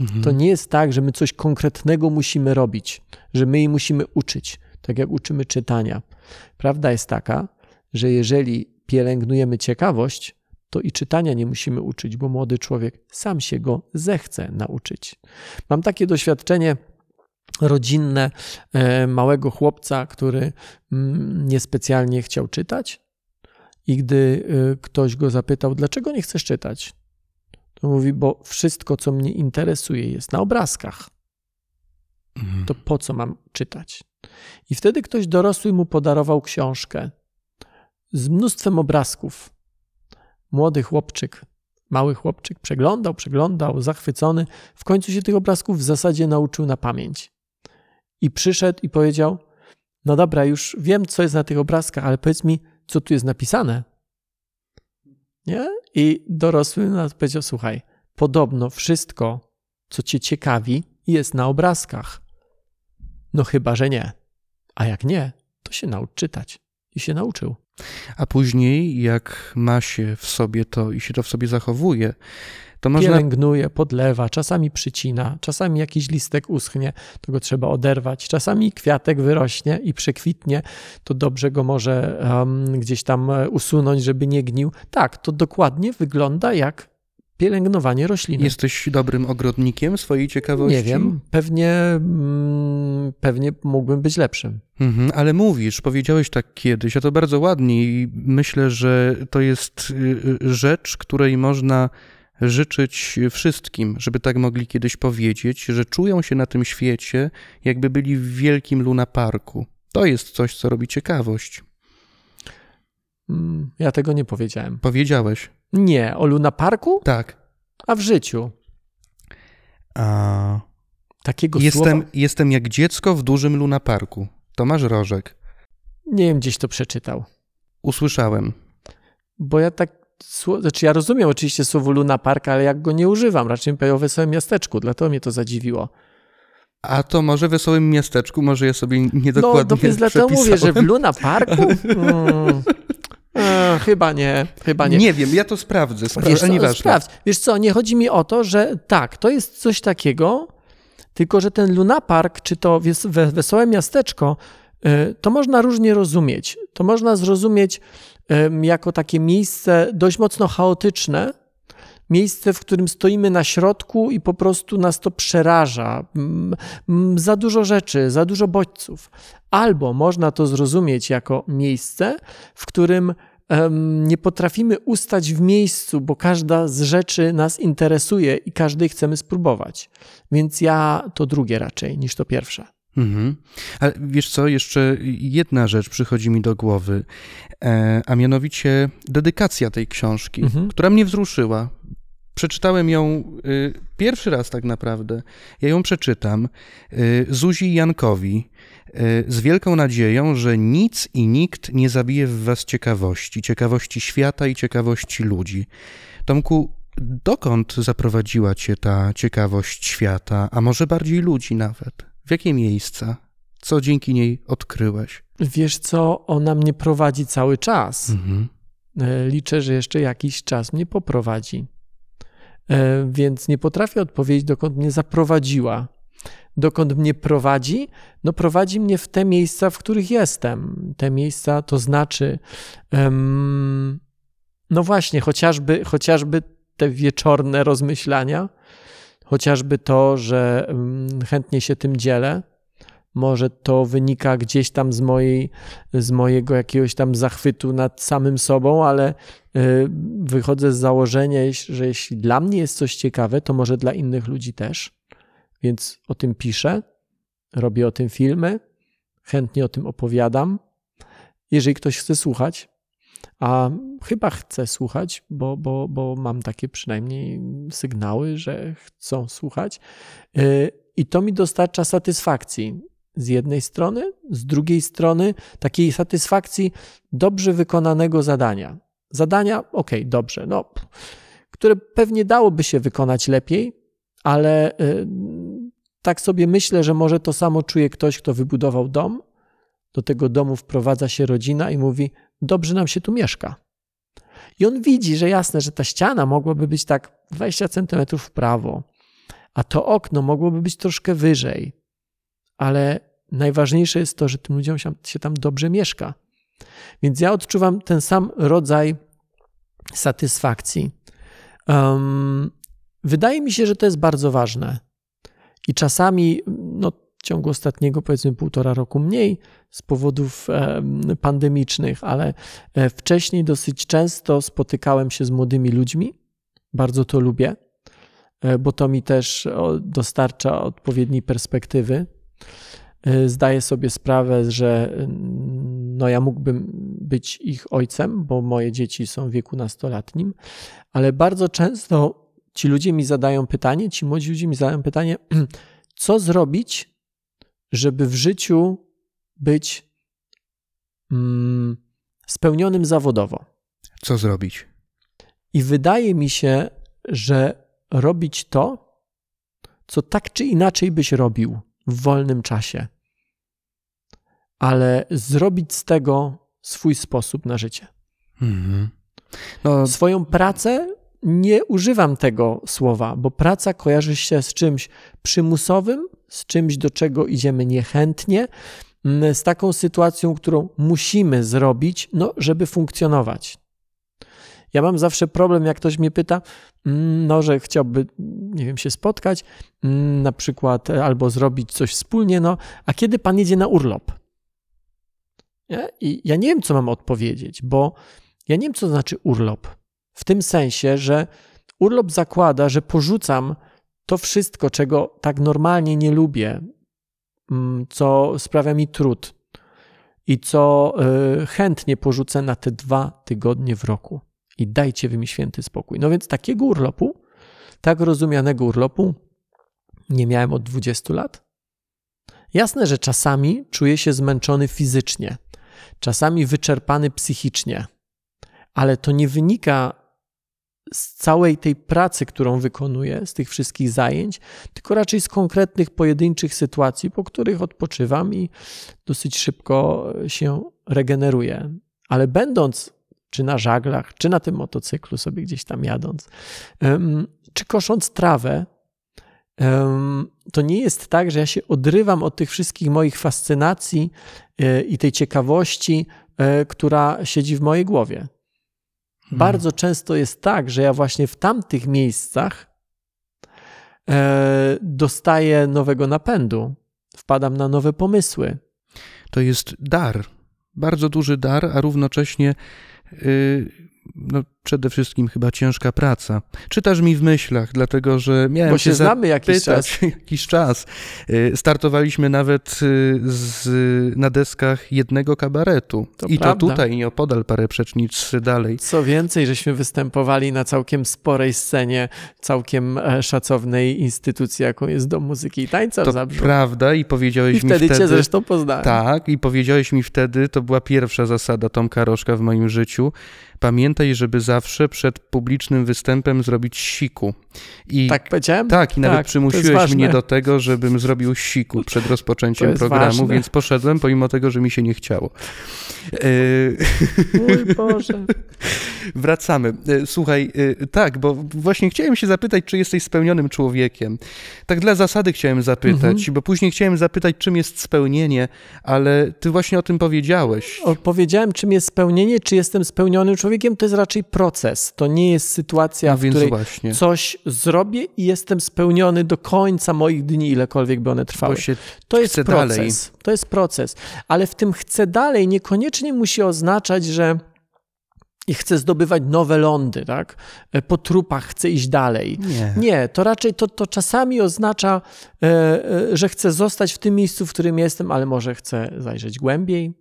Mhm. To nie jest tak, że my coś konkretnego musimy robić, że my jej musimy uczyć, tak jak uczymy czytania. Prawda jest taka, że jeżeli pielęgnujemy ciekawość, to i czytania nie musimy uczyć, bo młody człowiek sam się go zechce nauczyć. Mam takie doświadczenie rodzinne e, małego chłopca, który mm, niespecjalnie chciał czytać. I gdy e, ktoś go zapytał, dlaczego nie chcesz czytać, to mówi, bo wszystko, co mnie interesuje, jest na obrazkach. Mhm. To po co mam czytać? I wtedy ktoś dorosły mu podarował książkę z mnóstwem obrazków. Młody chłopczyk, mały chłopczyk przeglądał, przeglądał, zachwycony. W końcu się tych obrazków w zasadzie nauczył na pamięć. I przyszedł i powiedział: No dobra, już wiem, co jest na tych obrazkach, ale powiedz mi, co tu jest napisane. Nie? I dorosły nas powiedział: Słuchaj, podobno wszystko, co cię ciekawi, jest na obrazkach. No chyba, że nie. A jak nie, to się naucz czytać. I się nauczył. A później, jak ma się w sobie to i się to w sobie zachowuje, to można. Pielęgnuje, podlewa, czasami przycina, czasami jakiś listek uschnie, to go trzeba oderwać, czasami kwiatek wyrośnie i przekwitnie, to dobrze go może um, gdzieś tam e, usunąć, żeby nie gnił. Tak, to dokładnie wygląda jak pielęgnowanie rośliny. Jesteś dobrym ogrodnikiem swojej ciekawości? Nie wiem, pewnie, mm, pewnie mógłbym być lepszym. Mhm, ale mówisz, powiedziałeś tak kiedyś, a to bardzo ładnie i myślę, że to jest y, y, rzecz, której można życzyć wszystkim, żeby tak mogli kiedyś powiedzieć, że czują się na tym świecie, jakby byli w wielkim lunaparku. To jest coś, co robi ciekawość. Mm, Ja tego nie powiedziałem. Powiedziałeś. Nie, o Luna Parku? Tak. A w życiu. A... Takiego Jestem, słowa? jestem jak dziecko w dużym lunaparku. Tomasz Rożek. Nie wiem, gdzieś to przeczytał. Usłyszałem. Bo ja tak, znaczy ja rozumiem oczywiście słowo Luna Park, ale jak go nie używam, raczej powiem o wesołym miasteczku, dlatego mnie to zadziwiło. A to może w wesołym miasteczku, może ja sobie No, niedokładnie to więc dlatego mówię, że w. Luna Parku? Mm, e, chyba nie, chyba nie. Nie wiem, ja to sprawdzę, spra- Wiesz co, sprawdź. Wiesz co, nie chodzi mi o to, że tak, to jest coś takiego, tylko że ten Luna Park, czy to wesołe miasteczko, to można różnie rozumieć. To można zrozumieć jako takie miejsce dość mocno chaotyczne, miejsce, w którym stoimy na środku i po prostu nas to przeraża. Za dużo rzeczy, za dużo bodźców. Albo można to zrozumieć jako miejsce, w którym nie potrafimy ustać w miejscu, bo każda z rzeczy nas interesuje i każdej chcemy spróbować. Więc ja to drugie raczej niż to pierwsze. Mhm. Ale wiesz co, jeszcze jedna rzecz przychodzi mi do głowy, e, a mianowicie dedykacja tej książki, Mhm. która mnie wzruszyła. Przeczytałem ją y, pierwszy raz tak naprawdę. Ja ją przeczytam y, Zuzi Jankowi y, z wielką nadzieją, że nic i nikt nie zabije w was ciekawości, ciekawości świata i ciekawości ludzi. Tomku, dokąd zaprowadziła cię ta ciekawość świata, a może bardziej ludzi nawet? W jakie miejsca? Co dzięki niej odkryłeś? Wiesz co, ona mnie prowadzi cały czas. Mhm. E, Liczę, że jeszcze jakiś czas mnie poprowadzi. E, Więc nie potrafię odpowiedzieć, dokąd mnie zaprowadziła. Dokąd mnie prowadzi? No, prowadzi mnie w te miejsca, w których jestem. Te miejsca to znaczy, em, no właśnie, chociażby, chociażby te wieczorne rozmyślania, chociażby to, że em, chętnie się tym dzielę. Może to wynika gdzieś tam z, mojej, z mojego jakiegoś tam zachwytu nad samym sobą, ale y, wychodzę z założenia, że jeśli dla mnie jest coś ciekawe, to może dla innych ludzi też. Więc o tym piszę, robię o tym filmy, chętnie o tym opowiadam. Jeżeli ktoś chce słuchać, a chyba chce słuchać, bo, bo, bo mam takie przynajmniej sygnały, że chcą słuchać. Y, I to mi dostarcza satysfakcji z jednej strony, z drugiej strony takiej satysfakcji dobrze wykonanego zadania. Zadania, ok, dobrze, no, które pewnie dałoby się wykonać lepiej, ale y, tak sobie myślę, że może to samo czuje ktoś, kto wybudował dom. Do tego domu wprowadza się rodzina i mówi: Dobrze nam się tu mieszka. I on widzi, że jasne, że ta ściana mogłaby być tak 20 centymetrów w prawo, a to okno mogłoby być troszkę wyżej, ale najważniejsze jest to, że tym ludziom się tam dobrze mieszka. Więc ja odczuwam ten sam rodzaj satysfakcji. Um, wydaje mi się, że to jest bardzo ważne. I czasami, no, w ciągu ostatniego powiedzmy półtora roku mniej z powodów pandemicznych, ale e, wcześniej dosyć często spotykałem się z młodymi ludźmi. Bardzo to lubię, e, bo to mi też dostarcza odpowiedniej perspektywy. E, zdaję sobie sprawę, że no ja mógłbym być ich ojcem, bo moje dzieci są w wieku nastolatnim, ale bardzo często ci ludzie mi zadają pytanie, ci młodzi ludzie mi zadają pytanie, co zrobić, żeby w życiu być mm, spełnionym zawodowo. Co zrobić? I wydaje mi się, że robić to, co tak czy inaczej byś robił w wolnym czasie, ale zrobić z tego swój sposób na życie. Mhm. No. Swoją pracę nie używam tego słowa, bo praca kojarzy się z czymś przymusowym, z czymś, do czego idziemy niechętnie, mm, z taką sytuacją, którą musimy zrobić, no, żeby funkcjonować. Ja mam zawsze problem, jak ktoś mnie pyta, mm, no, że chciałby, nie wiem, się spotkać, mm, na przykład, e, albo zrobić coś wspólnie, no, a kiedy pan jedzie na urlop? I ja nie wiem, co mam odpowiedzieć, bo ja nie wiem, co znaczy urlop. W tym sensie, że urlop zakłada, że porzucam to wszystko, czego tak normalnie nie lubię, mm, co sprawia mi trud i co y, chętnie porzucę na te dwa tygodnie w roku. I dajcie wy mi święty spokój. No więc takiego urlopu, tak rozumianego urlopu, nie miałem od 20 lat. Jasne, że czasami czuję się zmęczony fizycznie, czasami wyczerpany psychicznie, ale to nie wynika z całej tej pracy, którą wykonuję, z tych wszystkich zajęć, tylko raczej z konkretnych, pojedynczych sytuacji, po których odpoczywam i dosyć szybko się regeneruję. Ale będąc czy na żaglach, czy na tym motocyklu sobie gdzieś tam jadąc, czy kosząc trawę, to nie jest tak, że ja się odrywam od tych wszystkich moich fascynacji e, i tej ciekawości, e, która siedzi w mojej głowie. Mhm. Bardzo często jest tak, że ja właśnie w tamtych miejscach e, dostaję nowego napędu, wpadam na nowe pomysły. To jest dar, bardzo duży dar, a równocześnie yy, no, przede wszystkim chyba ciężka praca. Czytasz mi w myślach, dlatego że miałem Bo się, znamy jakiś czas. jakiś czas. Y, startowaliśmy nawet y, z, na deskach jednego kabaretu. To I prawda. to tutaj, nieopodal, parę przecznic dalej. Co więcej, żeśmy występowali na całkiem sporej scenie, całkiem e, szacownej instytucji, jaką jest Dom Muzyki i Tańca to w prawda i powiedziałeś I mi wtedy... wtedy cię zresztą poznałem. Tak, i powiedziałeś mi wtedy, to była pierwsza zasada Tomka Rożka w moim życiu, pamiętaj, żeby zawsze przed publicznym występem zrobić siku. I, tak powiedziałem? Tak, i nawet tak, przymusiłeś mnie do tego, żebym zrobił siku przed rozpoczęciem programu, ważne. więc poszedłem, pomimo tego, że mi się nie chciało. Mój Boże. Wracamy. E, słuchaj, e, tak, bo właśnie chciałem się zapytać, czy jesteś spełnionym człowiekiem. Tak dla zasady chciałem zapytać, mhm. bo później chciałem zapytać, czym jest spełnienie, ale ty właśnie o tym powiedziałeś. Powiedziałem, czym jest spełnienie, czy jestem spełnionym człowiekiem, to jest raczej proces. To nie jest sytuacja, no, w której właśnie. coś zrobię i jestem spełniony do końca moich dni, ilekolwiek by one trwały. to jest proces. Dalej. To jest proces. Ale w tym chcę dalej niekoniecznie musi oznaczać, że i chcę zdobywać nowe lądy, tak? E, po trupach chcę iść dalej. Nie, Nie to raczej to, to czasami oznacza, e, e, że chcę zostać w tym miejscu, w którym jestem, ale może chcę zajrzeć głębiej,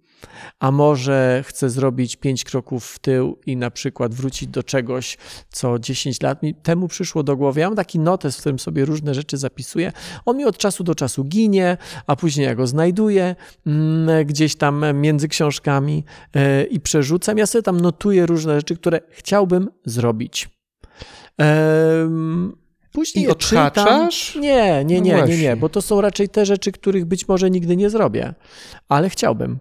a może chcę zrobić pięć kroków w tył i na przykład wrócić do czegoś, co 10 lat mi temu przyszło do głowy. Ja mam taki notes, w którym sobie różne rzeczy zapisuję. On mi od czasu do czasu ginie, a później ja go znajduję mm, gdzieś tam między książkami e, i przerzucam. Ja sobie tam notuję różne rzeczy, które chciałbym zrobić. Później I odhaczasz? Nie, nie, nie, no nie, nie, bo to są raczej te rzeczy, których być może nigdy nie zrobię, ale chciałbym.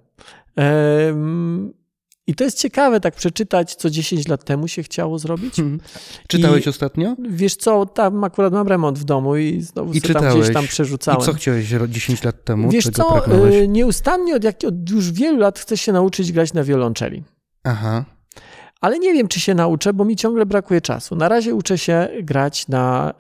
I to jest ciekawe, tak przeczytać, co 10 lat temu się chciało zrobić. Hmm. Czytałeś I, ostatnio? Wiesz co, tam akurat mam remont w domu i znowu I tam gdzieś tam przerzucałem. I co chciałeś 10 lat temu? Wiesz Czego co, pragnąłeś? nieustannie od, jak, od już wielu lat chcę się nauczyć grać na wiolonczeli. Aha ale nie wiem, czy się nauczę, bo mi ciągle brakuje czasu. Na razie uczę się grać na,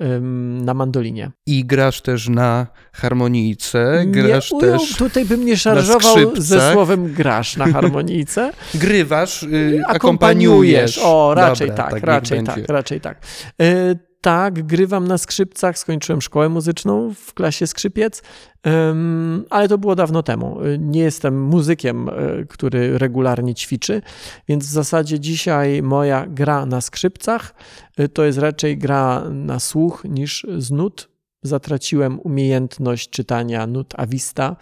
na mandolinie. I grasz też na harmonijce, grasz nie, też. Tutaj bym nie szarżował ze słowem grasz na harmonijce. Grywasz, y, akompaniujesz. O, raczej Dobra, tak, tak raczej tak, raczej tak. Y, tak, grywam na skrzypcach, skończyłem szkołę muzyczną w klasie skrzypiec, ale to było dawno temu. Nie jestem muzykiem, e, który regularnie ćwiczy, więc w zasadzie dzisiaj moja gra na skrzypcach e, to jest raczej gra na słuch niż z nut. Zatraciłem umiejętność czytania nut avista.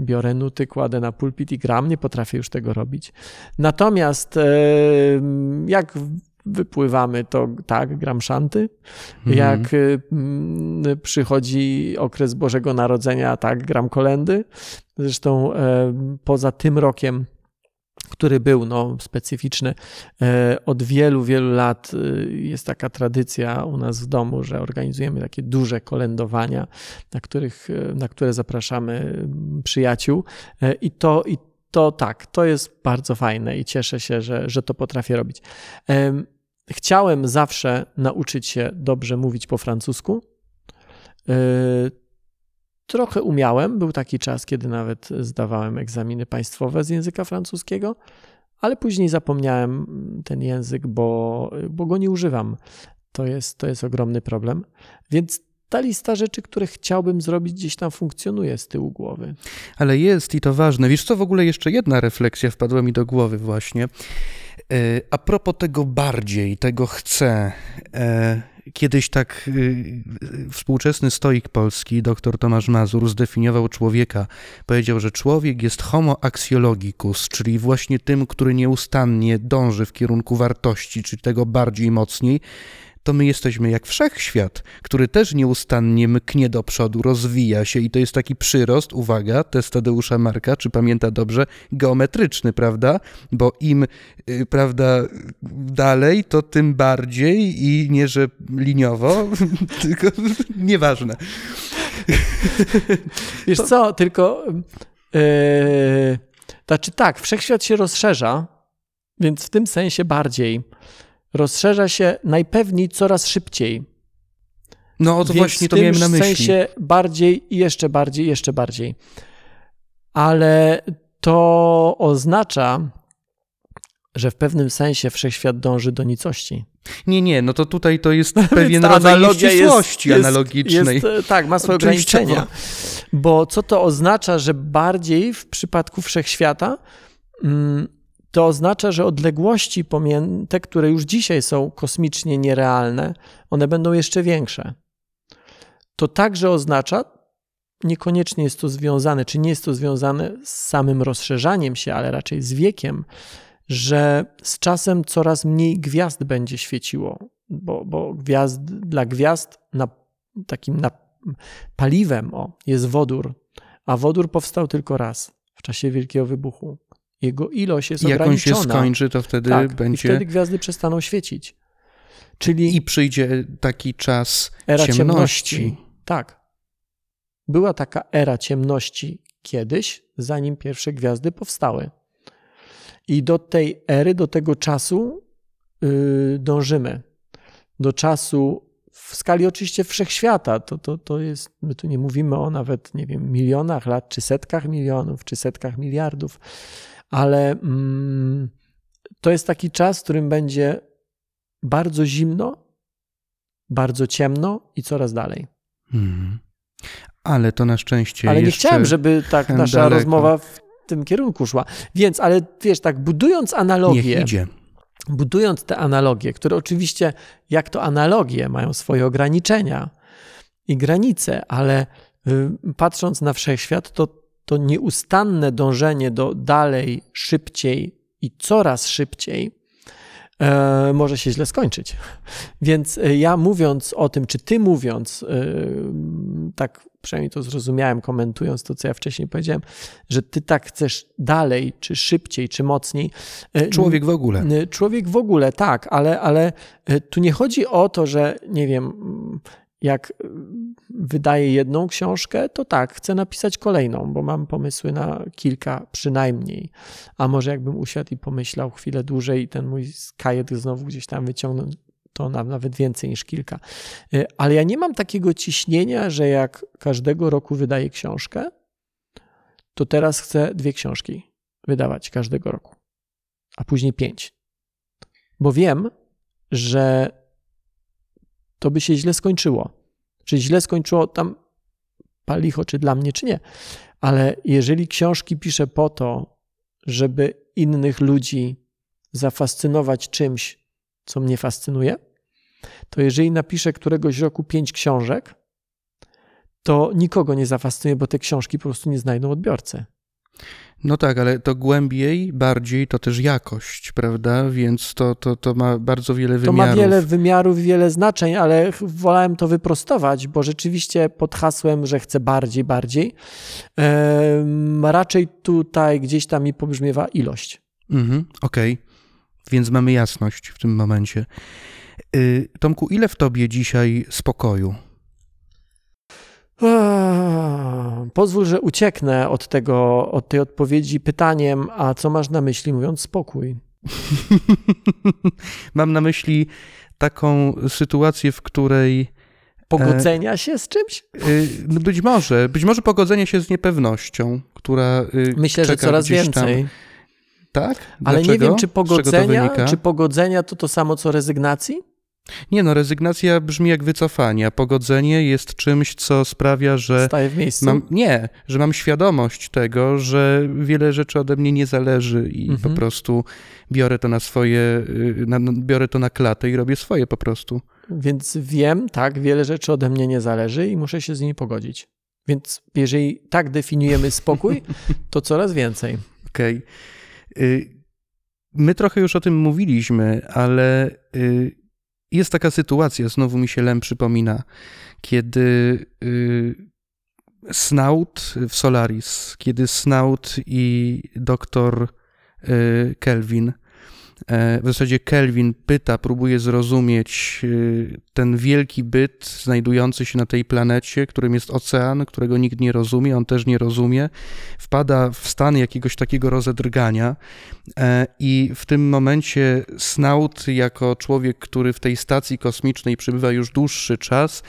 Biorę nuty, kładę na pulpit i gram. Nie potrafię już tego robić. Natomiast jak wypływamy, to tak, gram szanty. Mhm. Jak y, mm, przychodzi okres Bożego Narodzenia, tak, gram kolendy. Zresztą e, poza tym rokiem, który był no, specyficzny. E, od wielu, wielu lat y, jest taka tradycja u nas w domu, że organizujemy takie duże kolędowania, na, których, e, na które zapraszamy mm, przyjaciół. I to, i to tak, to jest bardzo fajne i cieszę się, że, że to potrafię robić. Chciałem zawsze nauczyć się dobrze mówić po francusku. Y, trochę umiałem. Był taki czas, kiedy nawet zdawałem egzaminy państwowe z języka francuskiego, ale później zapomniałem ten język, bo, bo go nie używam. To jest, to jest ogromny problem. Więc ta lista rzeczy, które chciałbym zrobić, gdzieś tam funkcjonuje z tyłu głowy. Ale jest i to ważne. Wiesz co, w ogóle jeszcze jedna refleksja wpadła mi do głowy właśnie. E, a propos tego bardziej, tego chcę. E, kiedyś tak e, współczesny stoik polski, dr Tomasz Mazur, zdefiniował człowieka. Powiedział, że człowiek jest homo axiologicus, czyli właśnie tym, który nieustannie dąży w kierunku wartości, czyli tego bardziej mocniej, to my jesteśmy jak wszechświat, który też nieustannie mknie do przodu, rozwija się i to jest taki przyrost, uwaga, test Tadeusza Marka, czy pamięta dobrze, geometryczny, prawda? Bo im, y, prawda, dalej, to tym bardziej i nie, że liniowo, tylko nieważne. Wiesz co, tylko yy, znaczy tak, wszechświat się rozszerza, więc w tym sensie bardziej rozszerza się najpewniej coraz szybciej. No, to Więc właśnie to miałem na myśli. W sensie bardziej i jeszcze bardziej, jeszcze bardziej. Ale to oznacza, że w pewnym sensie wszechświat dąży do nicości. Nie, nie, no to tutaj to jest pewien rodzaj nieścisłości jest, analogicznej. Jest, tak, ma swoje ograniczenia. Bo co to oznacza, że bardziej w przypadku wszechświata mm, to oznacza, że odległości te, które już dzisiaj są kosmicznie nierealne, one będą jeszcze większe. To także oznacza, niekoniecznie jest to związane, czy nie jest to związane z samym rozszerzaniem się, ale raczej z wiekiem, że z czasem coraz mniej gwiazd będzie świeciło, bo, bo gwiazd, dla gwiazd na, takim na, paliwem o, jest wodór, a wodór powstał tylko raz w czasie Wielkiego Wybuchu. Jego ilość jest I ograniczona. Jak on się skończy, to wtedy tak, będzie... I wtedy gwiazdy przestaną świecić. Czyli... I przyjdzie taki czas ciemności. ciemności. Tak. Była taka era ciemności kiedyś, zanim pierwsze gwiazdy powstały. I do tej ery, do tego czasu yy, dążymy. Do czasu w skali oczywiście wszechświata. To, to, to jest, my tu nie mówimy o nawet, nie wiem, milionach lat, czy setkach milionów, czy setkach miliardów ale mm, to jest taki czas, w którym będzie bardzo zimno, bardzo ciemno i coraz dalej. Hmm. Ale to na szczęście. Ale nie chciałem, żeby tak nasza daleko. rozmowa w tym kierunku szła. Więc, ale wiesz, tak budując analogię, Niech idzie. budując te analogie, które oczywiście, jak to analogie, mają swoje ograniczenia i granice, ale y, patrząc na wszechświat, to, to nieustanne dążenie do dalej, szybciej i coraz szybciej e, może się źle skończyć. Więc e, ja mówiąc o tym, czy ty mówiąc, e, tak przynajmniej to zrozumiałem, komentując to, co ja wcześniej powiedziałem, że ty tak chcesz dalej, czy szybciej, czy mocniej. e, Człowiek w ogóle. Człowiek w ogóle, tak, ale, ale y, tu nie chodzi o to, że nie wiem, jak y, wydaję jedną książkę, to tak, chcę napisać kolejną, bo mam pomysły na kilka przynajmniej. A może jakbym usiadł i pomyślał chwilę dłużej i ten mój kajet znowu gdzieś tam wyciągnął, to na- nawet więcej niż kilka. Y, Ale ja nie mam takiego ciśnienia, że jak każdego roku wydaję książkę, to teraz chcę dwie książki wydawać każdego roku, a później pięć. Bo wiem, że to by się źle skończyło. Czy źle skończyło tam palicho, czy dla mnie, czy nie. Ale jeżeli książki piszę po to, żeby innych ludzi zafascynować czymś, co mnie fascynuje, to jeżeli napiszę któregoś roku pięć książek, to nikogo nie zafascynuje, bo te książki po prostu nie znajdą odbiorcy. No tak, ale to głębiej, bardziej to też jakość, prawda? Więc to, to, to ma bardzo wiele To wymiarów. ma wiele wymiarów, wiele znaczeń, ale wolałem to wyprostować, bo rzeczywiście pod hasłem, że chcę bardziej, bardziej, em, raczej tutaj gdzieś tam mi pobrzmiewa ilość. Mhm, Okej, więc mamy jasność w tym momencie. Y, Tomku, ile w tobie dzisiaj spokoju? Eee, Pozwól, że ucieknę od, tego, od tej odpowiedzi pytaniem, a co masz na myśli mówiąc spokój? Mam na myśli taką sytuację, w której Pogodzenia się z czymś? y, no być może, być może pogodzenie się z niepewnością, która y, Myślę, że coraz gdzieś tam. więcej. Tak? Ale nie Dlaczego? wiem, czy pogodzenia, czy pogodzenia to to samo co rezygnacji? Nie no, rezygnacja brzmi jak wycofanie, a pogodzenie jest czymś, co sprawia, że Staję w miejscu. mam, nie, że mam świadomość tego, że wiele rzeczy ode mnie nie zależy i Mhm. po prostu biorę to na swoje, y, na, biorę to na klatę i robię swoje po prostu. Więc wiem, tak, wiele rzeczy ode mnie nie zależy i muszę się z nimi pogodzić. Więc jeżeli tak definiujemy spokój, to coraz więcej. Okej. Y, My trochę już o tym mówiliśmy, ale y, jest taka sytuacja, znowu mi się Lem przypomina, kiedy y, Snout w Solaris, kiedy Snout i doktor y, Kelvin, w zasadzie Kelvin pyta, próbuje zrozumieć y, ten wielki byt znajdujący się na tej planecie, którym jest ocean, którego nikt nie rozumie, on też nie rozumie, wpada w stan jakiegoś takiego rozedrgania e, i w tym momencie Snout, jako człowiek, który w tej stacji kosmicznej przebywa już dłuższy czas,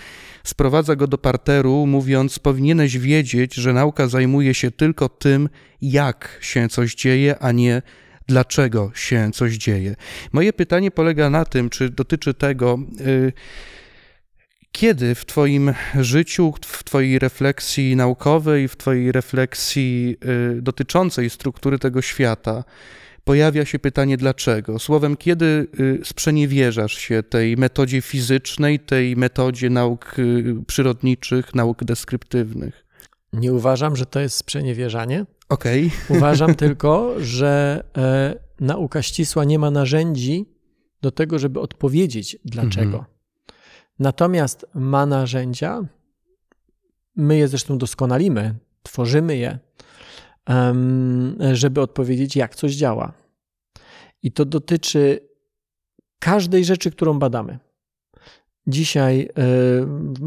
sprowadza go do parteru, mówiąc: Powinieneś wiedzieć, że nauka zajmuje się tylko tym, jak się coś dzieje, a nie dlaczego się coś dzieje. Moje pytanie polega na tym, czy dotyczy tego, y, kiedy w Twoim życiu, w Twojej refleksji naukowej, w Twojej refleksji y, dotyczącej struktury tego świata, pojawia się pytanie dlaczego. Słowem, kiedy y, sprzeniewierzasz się tej metodzie fizycznej, tej metodzie nauk przyrodniczych, nauk deskryptywnych. Nie uważam, że to jest sprzeniewierzanie. Okej. Uważam tylko, że e, nauka ścisła nie ma narzędzi do tego, żeby odpowiedzieć dlaczego. Mhm. Natomiast ma narzędzia, my je zresztą doskonalimy, tworzymy je, żeby odpowiedzieć, jak coś działa. I to dotyczy każdej rzeczy, którą badamy. Dzisiaj e,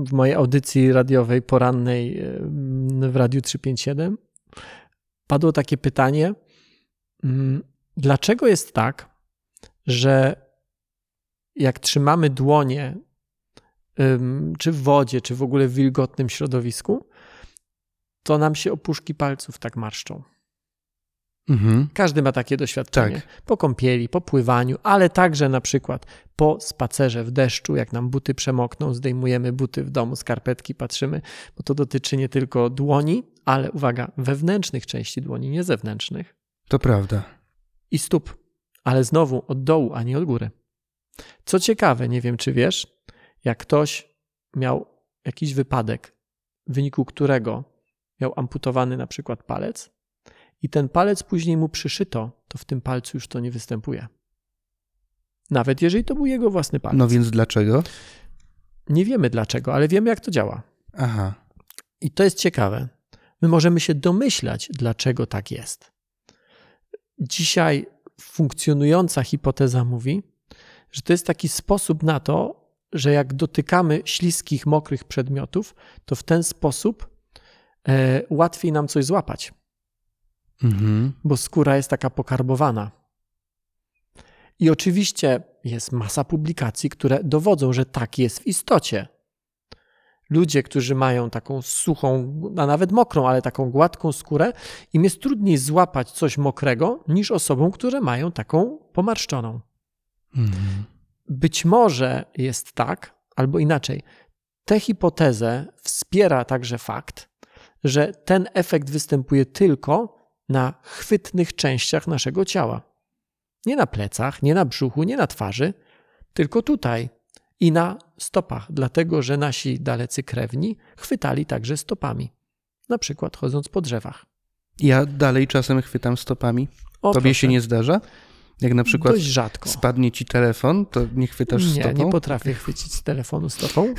w mojej audycji radiowej porannej e, w Radiu 357 padło takie pytanie, mm, dlaczego jest tak, że jak trzymamy dłonie, czy w wodzie, czy w ogóle w wilgotnym środowisku, to nam się opuszki palców tak marszczą. Mhm. Każdy ma takie doświadczenie. Tak. Po kąpieli, po pływaniu, ale także na przykład po spacerze w deszczu, jak nam buty przemokną, zdejmujemy buty w domu, skarpetki, patrzymy, bo to dotyczy nie tylko dłoni, ale uwaga, wewnętrznych części dłoni, nie zewnętrznych To prawda. i stóp, ale znowu od dołu, a nie od góry. Co ciekawe, nie wiem czy wiesz, jak ktoś miał jakiś wypadek, w wyniku którego miał amputowany na przykład palec i ten palec później mu przyszyto, to w tym palcu już to nie występuje. Nawet jeżeli to był jego własny palec. No więc dlaczego? Nie wiemy dlaczego, ale wiemy jak to działa. Aha. I to jest ciekawe. My możemy się domyślać, dlaczego tak jest. Dzisiaj funkcjonująca hipoteza mówi, że to jest taki sposób na to, że jak dotykamy śliskich, mokrych przedmiotów, to w ten sposób e, łatwiej nam coś złapać, Mhm. bo skóra jest taka pokarbowana. I oczywiście jest masa publikacji, które dowodzą, że tak jest w istocie. Ludzie, którzy mają taką suchą, a nawet mokrą, ale taką gładką skórę, im jest trudniej złapać coś mokrego niż osobom, które mają taką pomarszczoną. Mhm. Być może jest tak, albo inaczej. Tę hipotezę wspiera także fakt, że ten efekt występuje tylko na chwytnych częściach naszego ciała. Nie na plecach, nie na brzuchu, nie na twarzy, tylko tutaj i na stopach, dlatego że nasi dalecy krewni chwytali także stopami, na przykład chodząc po drzewach. Ja dalej czasem chwytam stopami. O, Tobie proszę, się nie zdarza? Jak na przykład Dość rzadko. spadnie ci telefon, to nie chwytasz Nie, stopą? nie potrafię chwycić telefonu stopą.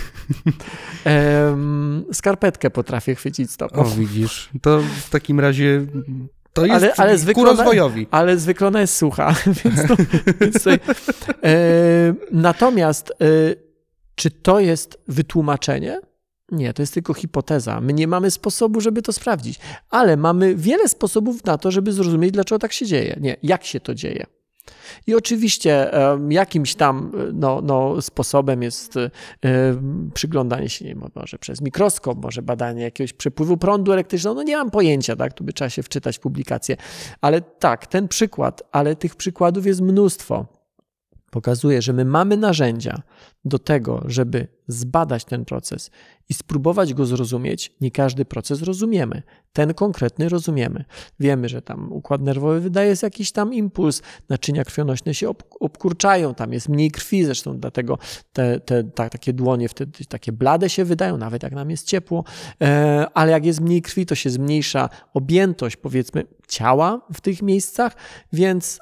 Skarpetkę potrafię chwycić stopą. O, widzisz. To w takim razie to jest Ale- ale ku rozwojowi. Ale zwykle ona jest sucha, więc, to, więc tutaj, e, Natomiast e, czy to jest wytłumaczenie? Nie, to jest tylko hipoteza. My nie mamy sposobu, żeby to sprawdzić, ale mamy wiele sposobów na to, żeby zrozumieć, dlaczego tak się dzieje. Nie, jak się to dzieje. I oczywiście jakimś tam e, no, no, sposobem jest e, przyglądanie się, nie wiem, może przez mikroskop, może badanie jakiegoś przepływu prądu elektrycznego. No nie mam pojęcia, tak? Tu by trzeba się wczytać publikację. Ale tak, ten przykład, ale tych przykładów jest mnóstwo. Pokazuje, że my mamy narzędzia do tego, żeby zbadać ten proces i spróbować go zrozumieć. Nie każdy proces rozumiemy. Ten konkretny rozumiemy. Wiemy, że tam układ nerwowy wydaje jakiś tam impuls, naczynia krwionośne się ob obkurczają, tam jest mniej krwi, zresztą dlatego te, te ta, takie dłonie wtedy takie blade się wydają, nawet jak nam jest ciepło, e, ale jak jest mniej krwi, to się zmniejsza objętość, powiedzmy, ciała w tych miejscach, więc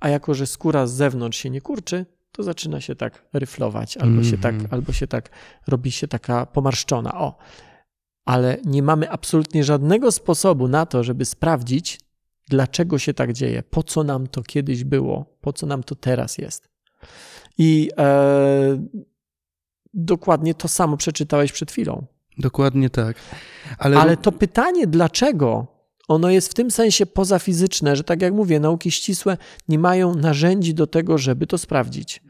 a jako, że skóra z zewnątrz się nie kurczy, to zaczyna się tak ryflować, albo, się, tak, Mhm. albo się tak robi się taka pomarszczona. O, ale nie mamy absolutnie żadnego sposobu na to, żeby sprawdzić, dlaczego się tak dzieje, po co nam to kiedyś było, po co nam to teraz jest. I e, dokładnie to samo przeczytałeś przed chwilą. Dokładnie tak. Ale, Ale to pytanie, dlaczego, ono jest w tym sensie pozafizyczne, że tak jak mówię, nauki ścisłe nie mają narzędzi do tego, żeby to sprawdzić.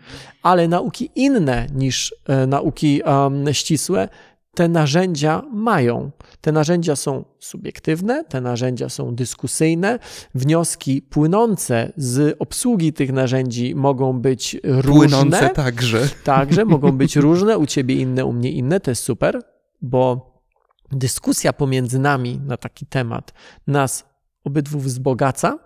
Ale nauki inne niż e, nauki em, ścisłe te narzędzia mają. Te narzędzia są subiektywne, te narzędzia są dyskusyjne, wnioski płynące z obsługi tych narzędzi mogą być różne. płynące także. Także mogą być różne, u ciebie inne, u mnie inne, to jest super, bo dyskusja pomiędzy nami na taki temat nas obydwu wzbogaca.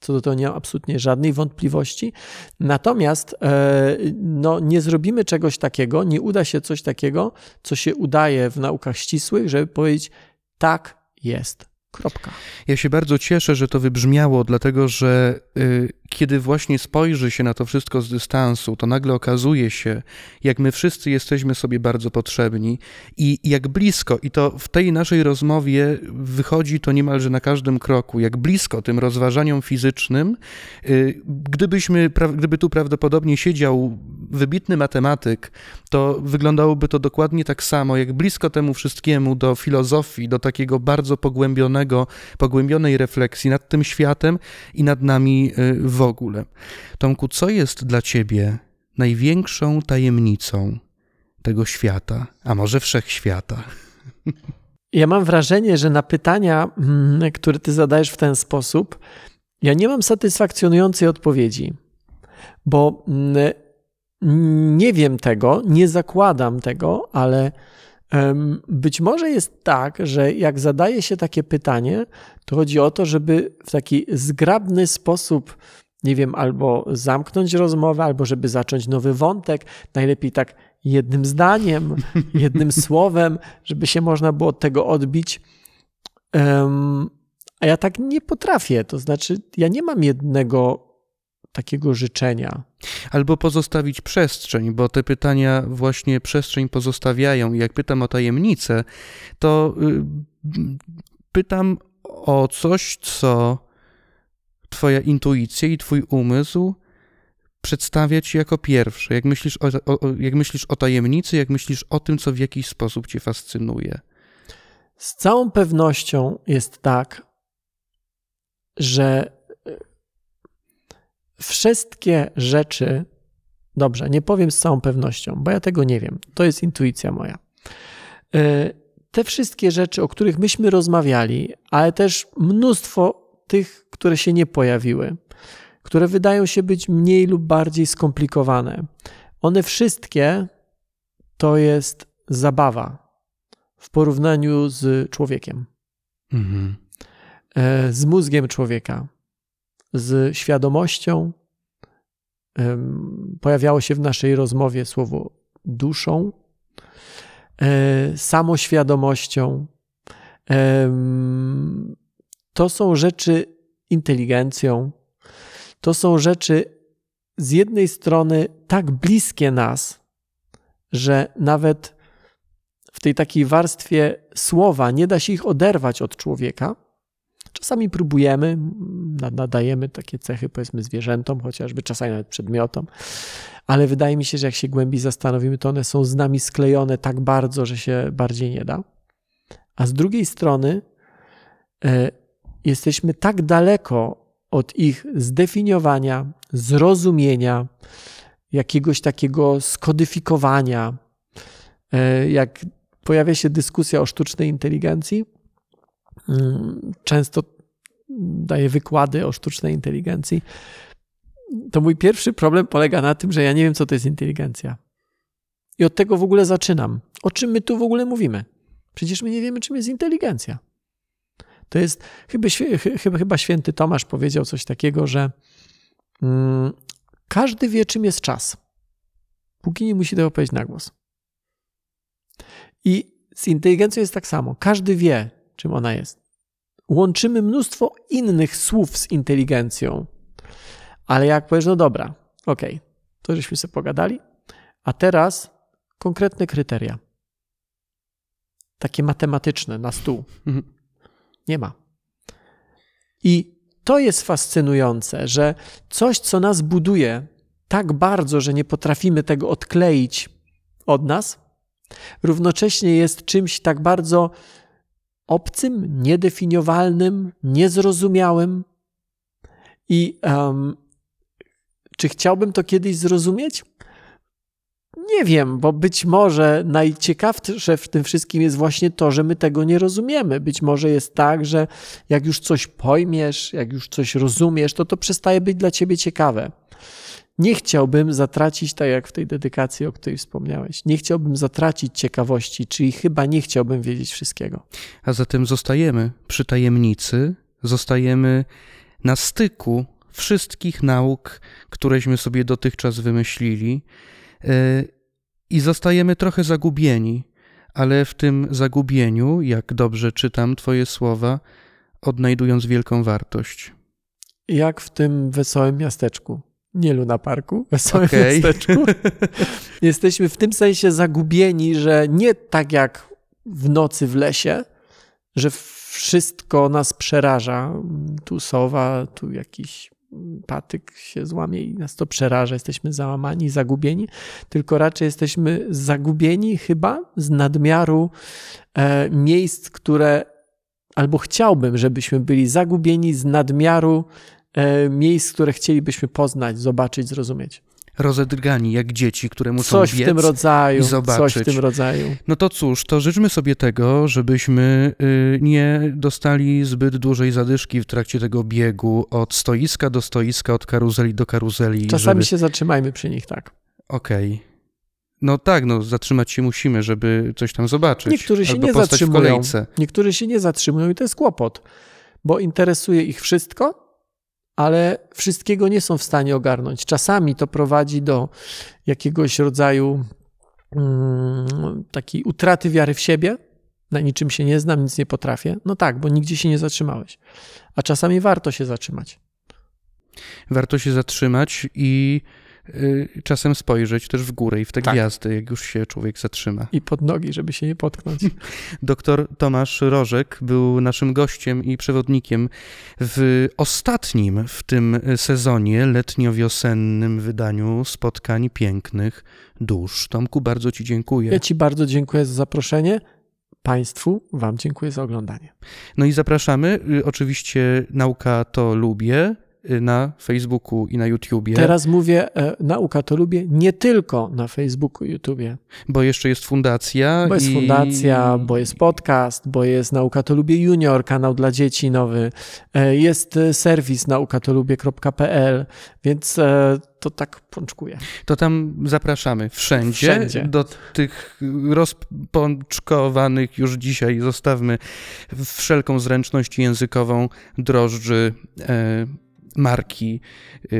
Co do tego nie mam absolutnie żadnej wątpliwości. Natomiast e, no, nie zrobimy czegoś takiego, nie uda się coś takiego, co się udaje w naukach ścisłych, żeby powiedzieć, tak jest. Kropka. Ja się bardzo cieszę, że to wybrzmiało, dlatego że y, kiedy właśnie spojrzy się na to wszystko z dystansu, to nagle okazuje się, jak my wszyscy jesteśmy sobie bardzo potrzebni i jak blisko, i to w tej naszej rozmowie wychodzi to niemalże na każdym kroku, jak blisko tym rozważaniom fizycznym, y, gdybyśmy, gdyby tu prawdopodobnie siedział wybitny matematyk, to wyglądałoby to dokładnie tak samo, jak blisko temu wszystkiemu do filozofii, do takiego bardzo pogłębionego, pogłębionej refleksji nad tym światem i nad nami y, w ogóle. Tomku, co jest dla ciebie największą tajemnicą tego świata, a może wszechświata? Ja mam wrażenie, że na pytania, mm, które ty zadajesz w ten sposób, Ja nie mam satysfakcjonującej odpowiedzi, bo mm, nie wiem tego, nie zakładam tego, ale być może jest tak, że jak zadaje się takie pytanie, to chodzi o to, żeby w taki zgrabny sposób, nie wiem, albo zamknąć rozmowę, albo żeby zacząć nowy wątek, najlepiej tak jednym zdaniem, jednym słowem, żeby się można było od tego odbić. Um, a ja tak nie potrafię. To znaczy, ja nie mam jednego takiego życzenia. Albo pozostawić przestrzeń, bo te pytania właśnie przestrzeń pozostawiają. I jak pytam o tajemnicę, to y, pytam o coś, co Twoja intuicja i Twój umysł przedstawia Ci jako pierwsze. Jak myślisz o, o, jak myślisz o tajemnicy, jak myślisz o tym, co w jakiś sposób Cię fascynuje. Z całą pewnością jest tak, że wszystkie rzeczy, dobrze, nie powiem z całą pewnością, bo ja tego nie wiem, to jest intuicja moja. E, te wszystkie rzeczy, o których myśmy rozmawiali, ale też mnóstwo tych, które się nie pojawiły, które wydają się być mniej lub bardziej skomplikowane, one wszystkie to jest zabawa w porównaniu z człowiekiem, mhm. E, z mózgiem człowieka z świadomością. Pojawiało się w naszej rozmowie słowo duszą, e, samoświadomością. To są rzeczy inteligencją. To są rzeczy z jednej strony tak bliskie nas, że nawet w tej takiej warstwie słowa nie da się ich oderwać od człowieka, Czasami próbujemy, nadajemy takie cechy powiedzmy zwierzętom, chociażby czasami nawet przedmiotom, ale wydaje mi się, że jak się głębiej zastanowimy, to one są z nami sklejone tak bardzo, że się bardziej nie da. A z drugiej strony y, jesteśmy tak daleko od ich zdefiniowania, zrozumienia, jakiegoś takiego skodyfikowania, y, jak pojawia się dyskusja o sztucznej inteligencji, Mm, często daję wykłady o sztucznej inteligencji, to mój pierwszy problem polega na tym, że ja nie wiem, co to jest inteligencja. I od tego w ogóle zaczynam. O czym my tu w ogóle mówimy? Przecież my nie wiemy, czym jest inteligencja. To jest, chyba, chyba, chyba święty Tomasz powiedział coś takiego, że mm, każdy wie, czym jest czas, póki nie musi tego powiedzieć na głos. I z inteligencją jest tak samo. Każdy wie, czym ona jest. Łączymy mnóstwo innych słów z inteligencją, ale jak powiesz, no dobra, okej, okay, to żeśmy sobie pogadali, a teraz konkretne kryteria. Takie matematyczne na stół. Mhm. Nie ma. I to jest fascynujące, że coś, co nas buduje tak bardzo, że nie potrafimy tego odkleić od nas, równocześnie jest czymś tak bardzo obcym, niedefiniowalnym, niezrozumiałym. I um, czy chciałbym to kiedyś zrozumieć? Nie wiem, bo być może najciekawsze w tym wszystkim jest właśnie to, że my tego nie rozumiemy. Być może jest tak, że jak już coś pojmiesz, jak już coś rozumiesz, to to przestaje być dla ciebie ciekawe. Nie chciałbym zatracić, tak jak w tej dedykacji, o której wspomniałeś, nie chciałbym zatracić ciekawości, czyli chyba nie chciałbym wiedzieć wszystkiego. A zatem zostajemy przy tajemnicy, zostajemy na styku wszystkich nauk, któreśmy sobie dotychczas wymyślili i zostajemy trochę zagubieni, ale w tym zagubieniu, jak dobrze czytam Twoje słowa, odnajdując wielką wartość. Jak w tym wesołym miasteczku nie Luna Parku, wesołym okay. miasteczku. Jesteśmy w tym sensie zagubieni, że nie tak jak w nocy w lesie, że wszystko nas przeraża. Tu sowa, tu jakiś patyk się złamie i nas to przeraża. Jesteśmy załamani, zagubieni, tylko raczej jesteśmy zagubieni chyba z nadmiaru e, miejsc, które albo chciałbym, żebyśmy byli zagubieni z nadmiaru E, miejsc, które chcielibyśmy poznać, zobaczyć, zrozumieć. Rozedrgani jak dzieci, które muszą Coś biec w tym rodzaju. i Coś zobaczyć. w tym rodzaju. No to cóż, to życzmy sobie tego, żebyśmy y, nie dostali zbyt dużej zadyszki w trakcie tego biegu od stoiska do stoiska, od karuzeli do karuzeli. Czasami żeby... się zatrzymajmy przy nich, tak. Okej. No tak, no zatrzymać się musimy, żeby coś tam zobaczyć. Niektórzy się nie zatrzymują. kolejce. Niektórzy się nie zatrzymują i to jest kłopot, bo interesuje ich wszystko, ale wszystkiego nie są w stanie ogarnąć. Czasami to prowadzi do jakiegoś rodzaju mm, takiej utraty wiary w siebie. Na niczym się nie znam, nic nie potrafię. No tak, bo nigdzie się nie zatrzymałeś. A czasami warto się zatrzymać. Warto się zatrzymać i czasem spojrzeć też w górę i w te Tak. gwiazdy, jak już się człowiek zatrzyma. I pod nogi, żeby się nie potknąć. Doktor Tomasz Rożek był naszym gościem i przewodnikiem w ostatnim w tym sezonie letnio-wiosennym wydaniu spotkań pięknych dusz. Tomku, bardzo Ci dziękuję. Ja Ci bardzo dziękuję za zaproszenie. Państwu Wam dziękuję za oglądanie. No i zapraszamy. Y, Oczywiście nauka to lubię y, na Facebooku i na YouTubie, Teraz mówię, e, nauka to lubię nie tylko na Facebooku i YouTubie, bo jeszcze jest fundacja. bo jest i... fundacja, bo jest podcast, bo jest Nauka to lubię junior, kanał dla dzieci nowy, e, jest e, serwis naukatolubie.pl, więc e, to tak pączkuję. To tam zapraszamy wszędzie, Wszędzie. do tych rozpączkowanych już dzisiaj zostawmy wszelką zręczność językową drożdży e, marki e,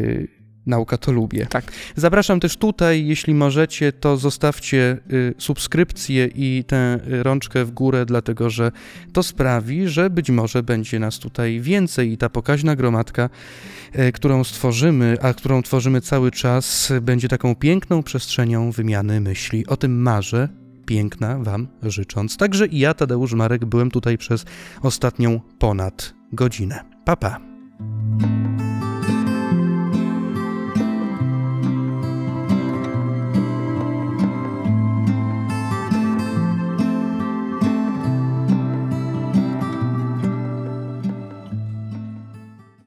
Nauka to lubię. Tak. Zapraszam też tutaj, jeśli możecie, to zostawcie y, subskrypcję i tę y, rączkę w górę, dlatego że to sprawi, że być może będzie nas tutaj więcej i ta pokaźna gromadka, y, którą stworzymy, a którą tworzymy cały czas, będzie taką piękną przestrzenią wymiany myśli. O tym marzę. Piękna Wam życząc. Także i ja, Tadeusz Marek, byłem tutaj przez ostatnią ponad godzinę. Pa, pa.